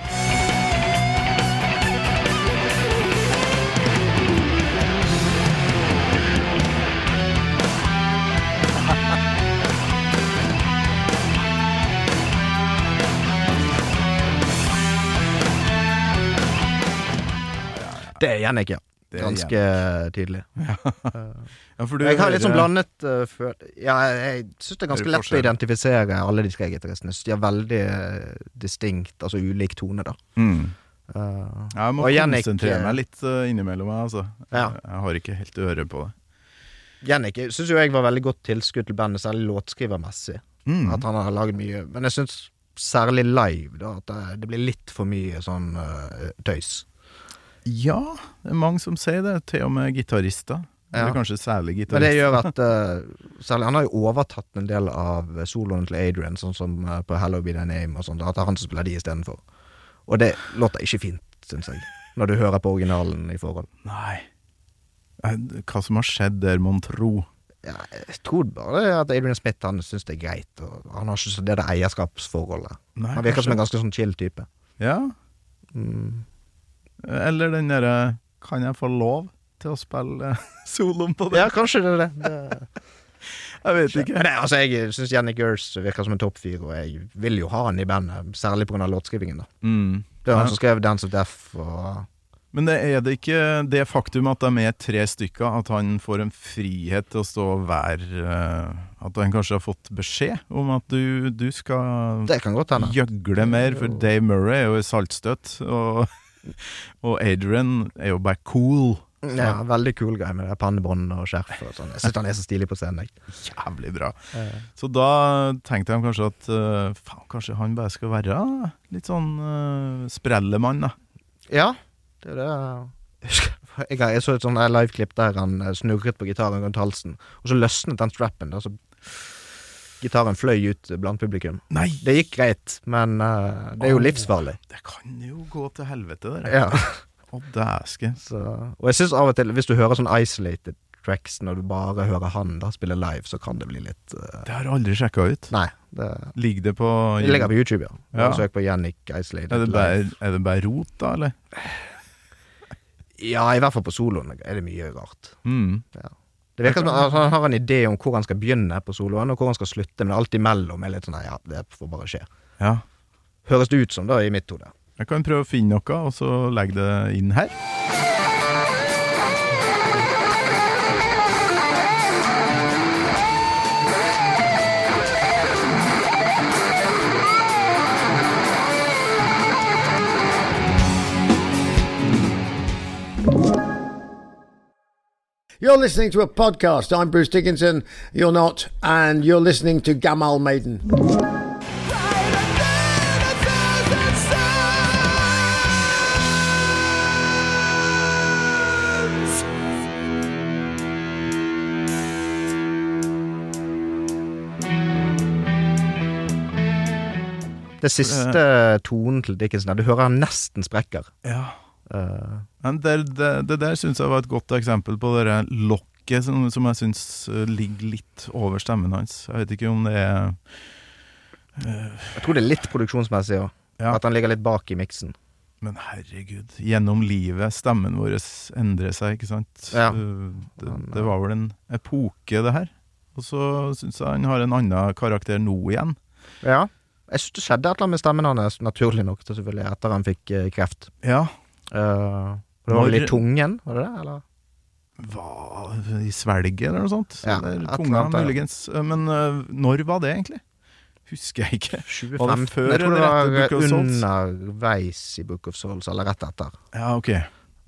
Det er Jannik, ja. Det Ganske tydelig. Ja, for du Jeg har litt sånn blandet uh, føl... Ja, jeg, syns det er ganske lett å identifisere alle de tre gitaristene. De har veldig eh, distinkt, altså ulik tone, da. Mm. Eh, Jeg må konsentrere eh, meg litt uh, innimellom, meg, altså. Ja. Jeg, har ikke helt øre på det. Jannik syns jo jeg var veldig godt tilskudd til bandet, særlig låtskrivermessig. Mm. At han har laget mye. Men jeg syns særlig live, da, at det, det blir litt for mye sånn uh, tøys. Ja, det er mange som sier det. Til og med gitarister. Ja. Eller kanskje særlig Men det gjør at uh, Særlig Han har jo overtatt en del av soloen til Adrian, sånn som uh, på Hello Be Thy Name og sånn. At det er han som spiller de istedenfor. Og det låter ikke fint, syns jeg. Når du hører på originalen i forhold. Nei. Eh, Hva som har skjedd der, mon tro? Ja, jeg tror bare at Adrian Smith han syns det er greit. Han har ikke så det der eierskapsforholdet. Nei, Han virker som en ganske sånn chill type. Ja. Mm. Eller den derre Kan jeg få lov til å spille soloen på det? Ja, kanskje det er det. det. Jeg vet ikke. Men det, altså, jeg syns Jenny Gers virker som en toppfyr, og jeg vil jo ha han i bandet, særlig pga. låtskrivingen. da Mm. Det var han som skrev Dance of Death og Men det er det ikke det faktum at de er tre stykker, at han får en frihet til å stå være eh, At han kanskje har fått beskjed om at du, du skal gjøgle mer, for Dave Murray er jo i saltstøtt, og, og Adrian er jo bare cool. Ja, veldig cool guy med pannebånd og skjerf og sånn. Jeg syns han er så stilig på scenen. Jævlig bra. Så da tenkte jeg kanskje at uh, faen, kanskje han bare skal være litt sånn uh, sprellemann, da. Ja, det er det. Jeg Jeg, så et sånn liveklipp der han eh, snurret på gitaren rundt halsen, og så løsnet den strappen. Da, så gitaren fløy ut blant publikum. Nei! Det gikk greit, men uh, det er jo livsfarlig. Det kan jo gå til helvete, det der. Ja. Å, dæske. Så, og jeg syns av og til, hvis du hører sånn isolated tracks når du bare hører han da spille live, så kan det bli litt uh... Det har jeg aldri sjekka ut. Nei. Det, Ligger det på det ligger på YouTube, ja. Ja. Søk på Yannick Isolated er det, bare, er det bare rot, da, eller? Ja, i hvert fall på soloen er det mye rart. Mm. Det virker som altså, han har en idé om hvor han skal begynne på soloen, og hvor han skal slutte, men alt imellom er litt sånn ja, det får bare skje. Ja. Høres det ut som, da, i mitt hode. Jeg kan prøve å finne noe, og så legge det inn her. You're listening to a podcast. I'm Bruce Dickinson. You're not, and you're listening to Gamal Maiden. Det siste tonen til Dickinson der, du hører han nesten sprekker. Ja. Eh, Men det, det, det der syns jeg var et godt eksempel på det lokket som, som jeg syns eh, ligger litt over stemmen hans. Jeg vet ikke om det er jeg tror det er litt produksjonsmessig òg. Ja. At han ligger litt bak i miksen. Men herregud, gjennom livet, stemmen vår endrer seg, ikke sant? Ja. Uh, Det, det var vel en epoke, det her. Og så syns jeg han har en annen karakter nå igjen. Ja. Jeg synes det skjedde et eller annet med stemmen hans, naturlig nok, selvfølgelig, etter han fikk eh, kreft. Ja. Eh, det var Når- i tungen, var det det? Eller? Hva I svelget, eller noe sånt? Ja, eller tunga, annet, muligens. Uh, Men uh, når var det egentlig? Husker jeg ikke. 25. Var det før jeg tror det eller var underveis i Book of Souls, eller rett etter. Ja, ok.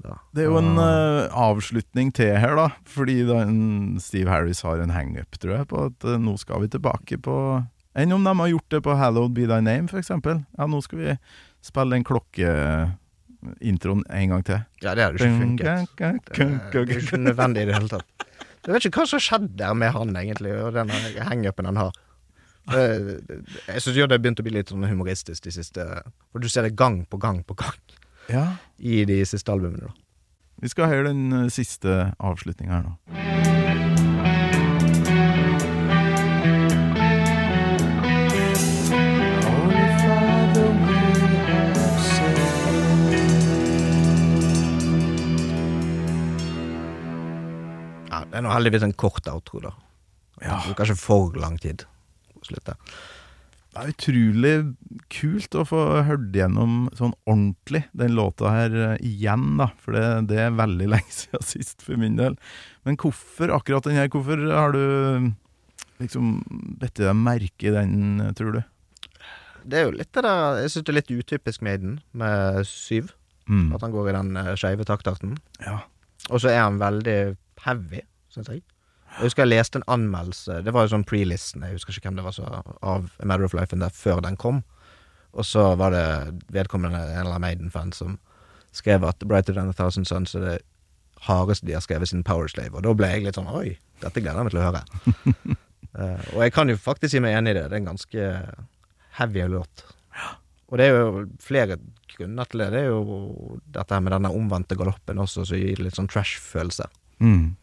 Da. Det er jo en eh, avslutning til her, da. Fordi da en Steve Harris har en hangup, tror jeg, på at uh, nå skal vi tilbake på Enn om de har gjort det på Hallowed Be Thy Name, for eksempel. Ja, nå skal vi spille den klokkeintroen en gang til. Ja, det hadde jo ikke funket. Det er jo ikke nødvendig i det hele tatt. Jeg vet ikke hva som skjedde der med han, egentlig, og den hangupen han har. Jeg syns det har begynt å bli litt sånn humoristisk de siste For du ser det gang på gang på gang Ja. i de siste albumene. da Vi skal høre den siste avslutninga her nå. Er nå heldigvis en kort outro, da. Ja. Det ikke for lang tid å slutte. Det er utrolig kult å få hørt gjennom sånn ordentlig den låta her eh, igjen, da. For det, det er veldig lenge siden sist, for min del. Men hvorfor akkurat den her? Hvorfor har du liksom bedt deg merke i den, eh, tror du? Det er jo litt det der Jeg syns det er litt utypisk Maiden med syv. Mm. At han går i den uh, skeive taktarten. Ja. Og så er han veldig heavy, syns jeg. Jeg husker jeg leste en anmeldelse Det var jo sånn pre-listen, jeg husker ikke hvem det var så av A Matter of Life der før den kom. Og så var det vedkommende en eller annen Maiden-fan som skrev at Brighter Than A Thousand Suns er det hardeste de har skrevet siden Power Slave. Og da ble jeg litt sånn Oi, dette gleder jeg meg til å høre. uh, og jeg kan jo faktisk si meg enig i det. Det er en ganske heavy låt. Og det er jo flere grunner til det. Det er jo dette her med denne omvendte galoppen også, som gir litt sånn trash-følelse. Mm.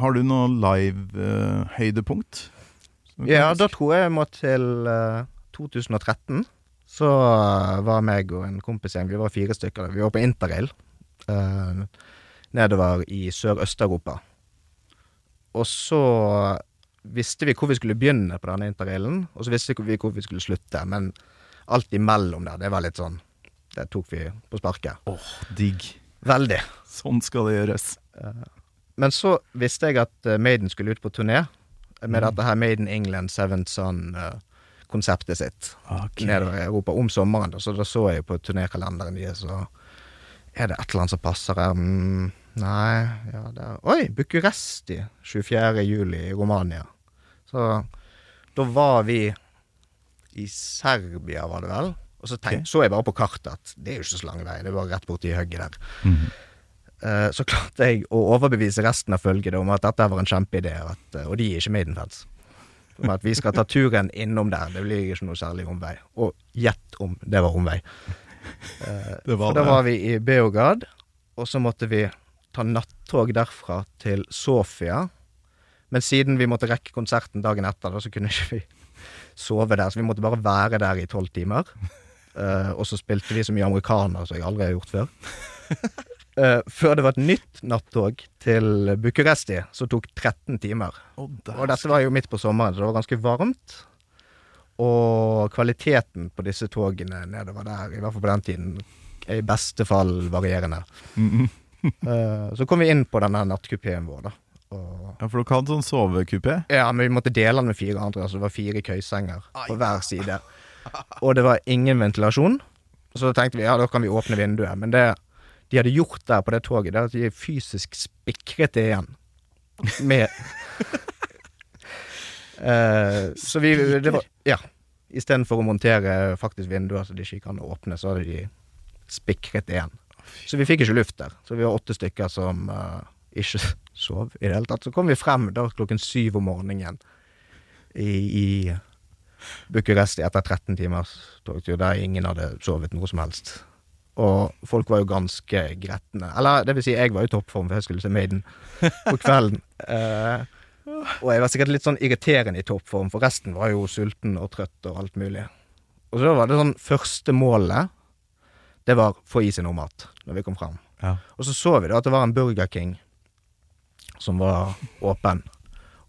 Har du noe live-høydepunkt? Ja, da tror jeg jeg må til uh, 2013. Så eh, var meg og en kompis igjen, vi var fire stykker, vi var på interrail uh, nedover i Sør-Øst-Europa. Og så visste vi hvor vi skulle begynne på denne interrailen, og så visste vi hvor vi skulle slutte. Men alt imellom der, det var litt sånn Det tok vi på sparket. Åh, digg. Veldig. Sånn skal det gjøres. Men så visste jeg at eh, Maiden skulle ut på turné med Mm. dette her Maiden England Seven Son-konseptet sitt. okay. nedover i Europa om sommeren. Så da så jeg på turnékalenderen deres, så er det et eller annet som passer her. Mm, nei, ja det er Oi! Bucuresti 24. juli i Romania. Så da var vi i Serbia, var det vel. Og så tenk, okay. så jeg bare på kartet at det er jo ikke så lang vei, det er bare rett borti hugget der. Mhm. Eh, så klarte jeg å overbevise resten av følget om at dette var en kjempeidé, og eh, de er ikke Maiden-fans. Om at vi skal ta turen innom der, det blir ikke noe særlig omvei. Og gjett om det var omvei. Eh, Det var for da var vi i Beograd, og så måtte vi ta nattog derfra til Sofia. Men siden vi måtte rekke konserten dagen etter, så kunne ikke vi sove der. Så vi måtte bare være der i tolv timer. Og så spilte vi så mye amerikaner som jeg aldri har gjort før. Eh, før det var et nytt nattog til Bucuresti, som tok 13 timer. Der Og dette var jo midt på sommeren, så det var ganske varmt. Og kvaliteten på disse togene nedover der, i hvert fall på den tiden, er i beste fall varierende. uh, så kom vi inn på denne nattkupeen vår, da. Og, Ja, for dere hadde sånn sovekupé? ja, men vi måtte dele den med fire andre, altså det var fire køysenger på hver side. Og det var ingen ventilasjon. Så tenkte vi ja, da kan vi åpne vinduet. Men det de hadde gjort der på det toget, det er at de fysisk spikret det igjen. Med uh, Så vi det var, Ja. Istedenfor å montere faktisk vinduer så de ikke kan åpne, så hadde de spikret det igjen. Så vi fikk ikke luft der. Så vi var åtte stykker som uh, ikke sov i det hele tatt. Så kom vi frem da klokken syv om morgenen i, i Bucuresti etter 13 timers togtur, der ingen hadde sovet noe som helst. Og folk var jo ganske gretne. Eller det vil si, jeg var i toppform, for jeg skulle se Maiden på kvelden. Eh, og jeg var sikkert litt sånn irriterende i toppform, for resten var jo sulten og trøtt og alt mulig. Og så var det sånn første målet, det var få i seg noe mat når vi kom fram. Ja. Og så så vi da at det var en Burger King som var åpen.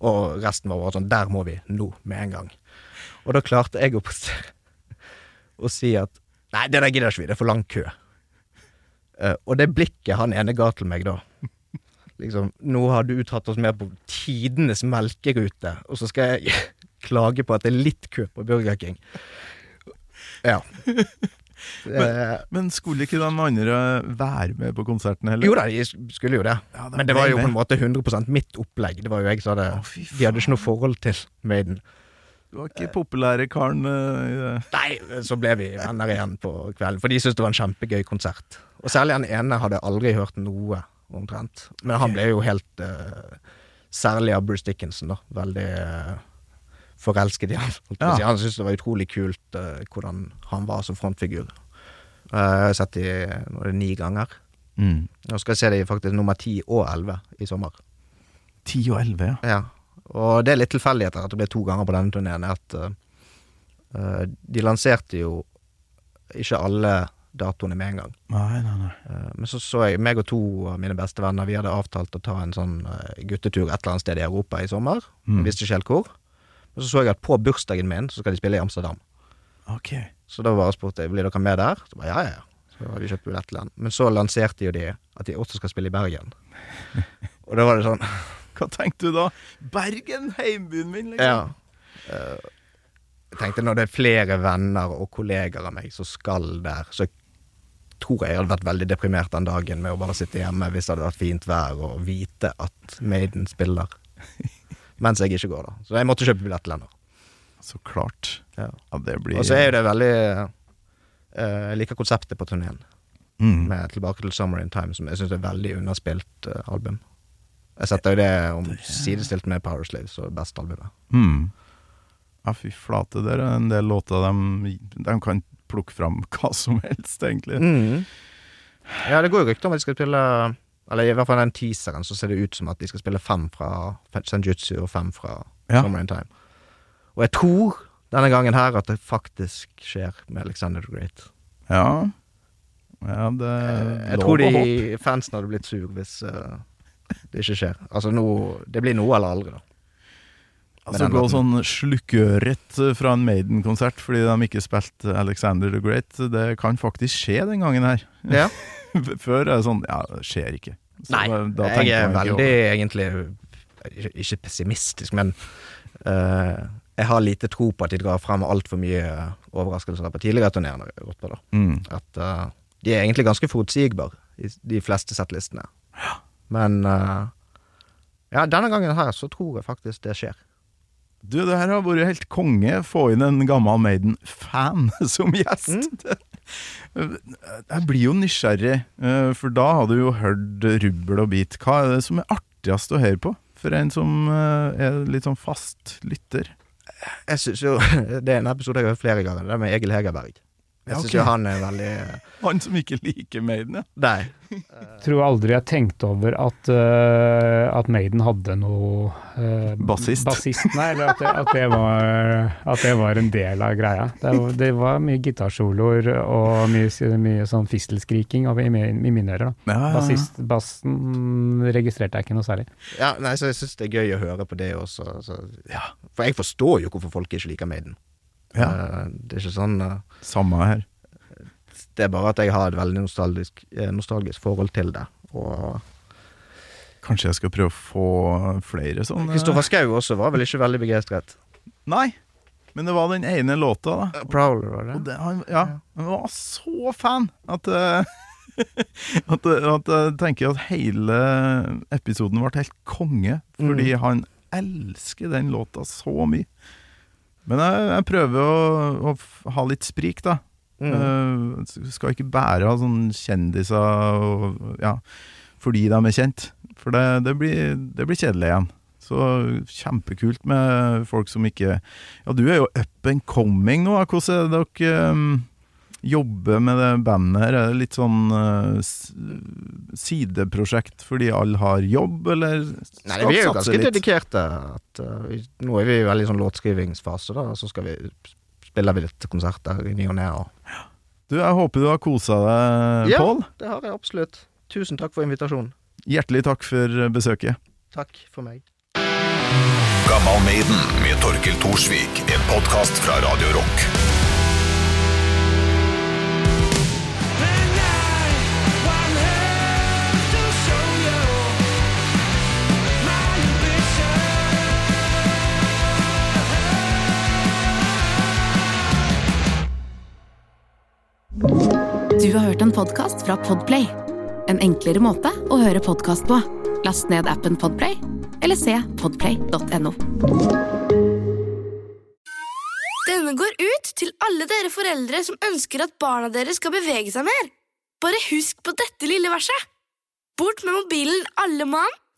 Og resten var bare sånn Der må vi nå, med en gang. Og da klarte jeg å, å si at Nei, det der gidder ikke vi, det er for lang kø. Eh, og det blikket han ene ga til meg da Liksom, nå har du tatt oss med på tidenes melkerute, og så skal jeg klage på at det er litt kø på Burger King. Ja. men, Men skulle ikke de andre være med på konserten heller? jo da, de skulle jo det. Ja, det Men det var jo på en måte 100% mitt opplegg. Det var jo jeg som hadde De hadde ikke noe forhold til Maiden. Du var ikke populære karen uh. Nei, så ble vi venner igjen på kvelden, for de syntes det var en kjempegøy konsert. Og særlig han ene hadde aldri hørt noe, omtrent. Men han ble jo helt uh, Særlig av Bruce Dickinson, da. Veldig uh, forelsket i å Ja. Han syntes det var utrolig kult hvordan han var som frontfigur. Jeg har sett de nå er det ni ganger. Mm. Nå skal jeg se de faktisk nummer ti og elleve i sommer. 10 og 11, ja. Ja, og det er litt tilfeldigheter at det ble to ganger på denne turneen. At eh, de lanserte jo ikke alle datoene med en gang. Nei, nei, nei. Uh, men så så jeg meg og to av mine beste venner, vi hadde avtalt å ta en sånn uh, guttetur et eller annet sted i Europa i sommer. Mm. Visste ikke helt hvor. Men så så jeg at på bursdagen min så skal de spille i Amsterdam. Okay. Så da bare spurte jeg blir dere med der. Så bare ja, ja, ja. Så hadde vi kjøpt billett til den. Men så lanserte jo de at de også skal spille i Bergen. og da var det sånn Hva tenkte du da? Bergen, heimbyen min, liksom. Ja. Eh, jeg tenkte når det er flere venner og kolleger av meg som skal der, så tror jeg hadde vært veldig deprimert den dagen med å bare sitte hjemme hvis det hadde vært fint vær og vite at Maiden spiller. Mens jeg ikke går, da. Så jeg måtte kjøpe billett til. Så klart. Ja. Ja, det blir Og så er jo det veldig eh, Jeg liker konseptet på turneen, mm. med 'Tilbake til Summer in Time', som jeg syns er et veldig underspilt eh, album. Jeg setter jo det om sidestilt med Powerslave, så det beste albumet. Mm. Ja, fy flate, det er en del låter de, de kan plukke fram hva som helst, egentlig. Mm. Ja, det går jo rykter om at de skal spille Eller i hvert fall den teaseren så ser det ut som at de skal spille fem fra Senjutsu og fem fra Ja. Summer in Time. Og jeg tror denne gangen her at det faktisk skjer med Alexander the Great. Ja. Ja, det Eh, er jeg tror de fansen hadde blitt sur hvis eh, det ikke skjer. Altså no, Det blir noe eller aldri, da. Altså gå sånn slukkøret fra en Maiden-konsert fordi de ikke spilte Alexander the Great, det kan faktisk skje den gangen her. Ja. Før er det sånn Ja, det skjer ikke. Så Nei, jeg er veldig egentlig ikke, pessimistisk, men uh, jeg har lite tro på at de drar frem altfor mye overraskelser på tidligere turneer. mm. At uh, de er egentlig ganske forutsigbare de fleste settlistene. Men eh, ja, denne gangen her så tror jeg faktisk det skjer. Du, det her har vært helt konge. Få inn en gammel Maiden-fan som gjest. Mm. Jeg blir jo nysgjerrig, eh, for da har du jo hørt rubbel og bit. Hva er det som er artigst å høre på? For en som eh, er litt sånn fast lytter. Jeg synes jo, Det er en episode jeg har hørt flere ganger, det er med Egil Hegerberg. Jeg syns jo han er veldig Han som ikke liker Maiden, ja. Nei. Tror aldri jeg tenkte over at, uh, at Maiden hadde noe uh, Bassist. Nei, eller at det, at, det var, at det var en del av greia. Det var, det var mye gitarsoloer og mye, mye sånn fistelskriking i, i mine ører. da. Ja, ja, ja. Bassist, bassen registrerte jeg ikke noe særlig. Ja, nei, så jeg syns det er gøy å høre på det også. Så. Ja. For jeg forstår jo hvorfor folk ikke liker Maiden. Ja. Eh, Det er ikke sånn eh, Samme her. Det er bare at jeg har et veldig nostalgisk, eh, nostalgisk forhold til det. Og Kanskje jeg skal prøve å få flere sånne Kristoffer Schau også var vel ikke veldig begeistret. Nei, men det var den ene låta, da. Prowler, var det? det, han, ja, han var så fan at at, at jeg tenker at hele episoden ble helt konge, fordi han elsker den låta så mye. Men jeg, jeg prøver å, å ha litt sprik, da. Mm. Uh, skal ikke bære av sånne kjendiser og, ja, fordi de er kjent. For det, det, blir, det blir kjedelig igjen. Så kjempekult med folk som ikke Ja, du er jo up and coming nå. Hvordan er det dere um, jobber med det bandet her? Er det litt sånn uh, sideprosjekt fordi alle har jobb, eller Nei, vi er jo ganske dedikerte. At, uh, vi, nå er vi i veldig sånn låtskrivingsfase, da, og så skal vi spiller vi litt konserter i ny og ne. Du, jeg håper du har kosa deg, Ja. Pål. Det har jeg absolutt. Tusen takk for invitasjonen. Hjertelig takk for besøket. Takk for meg. Gammal Maiden med Torkel Thorsvik. En podkast fra Radio Rock. Du har hørt en podkast fra Podplay. En enklere måte å høre podkast på. Last ned appen Podplay, eller se podplay.no. Denne går ut til alle dere foreldre som ønsker at barna deres skal bevege seg mer. Bare husk på dette lille verset. Bort med mobilen alle mann,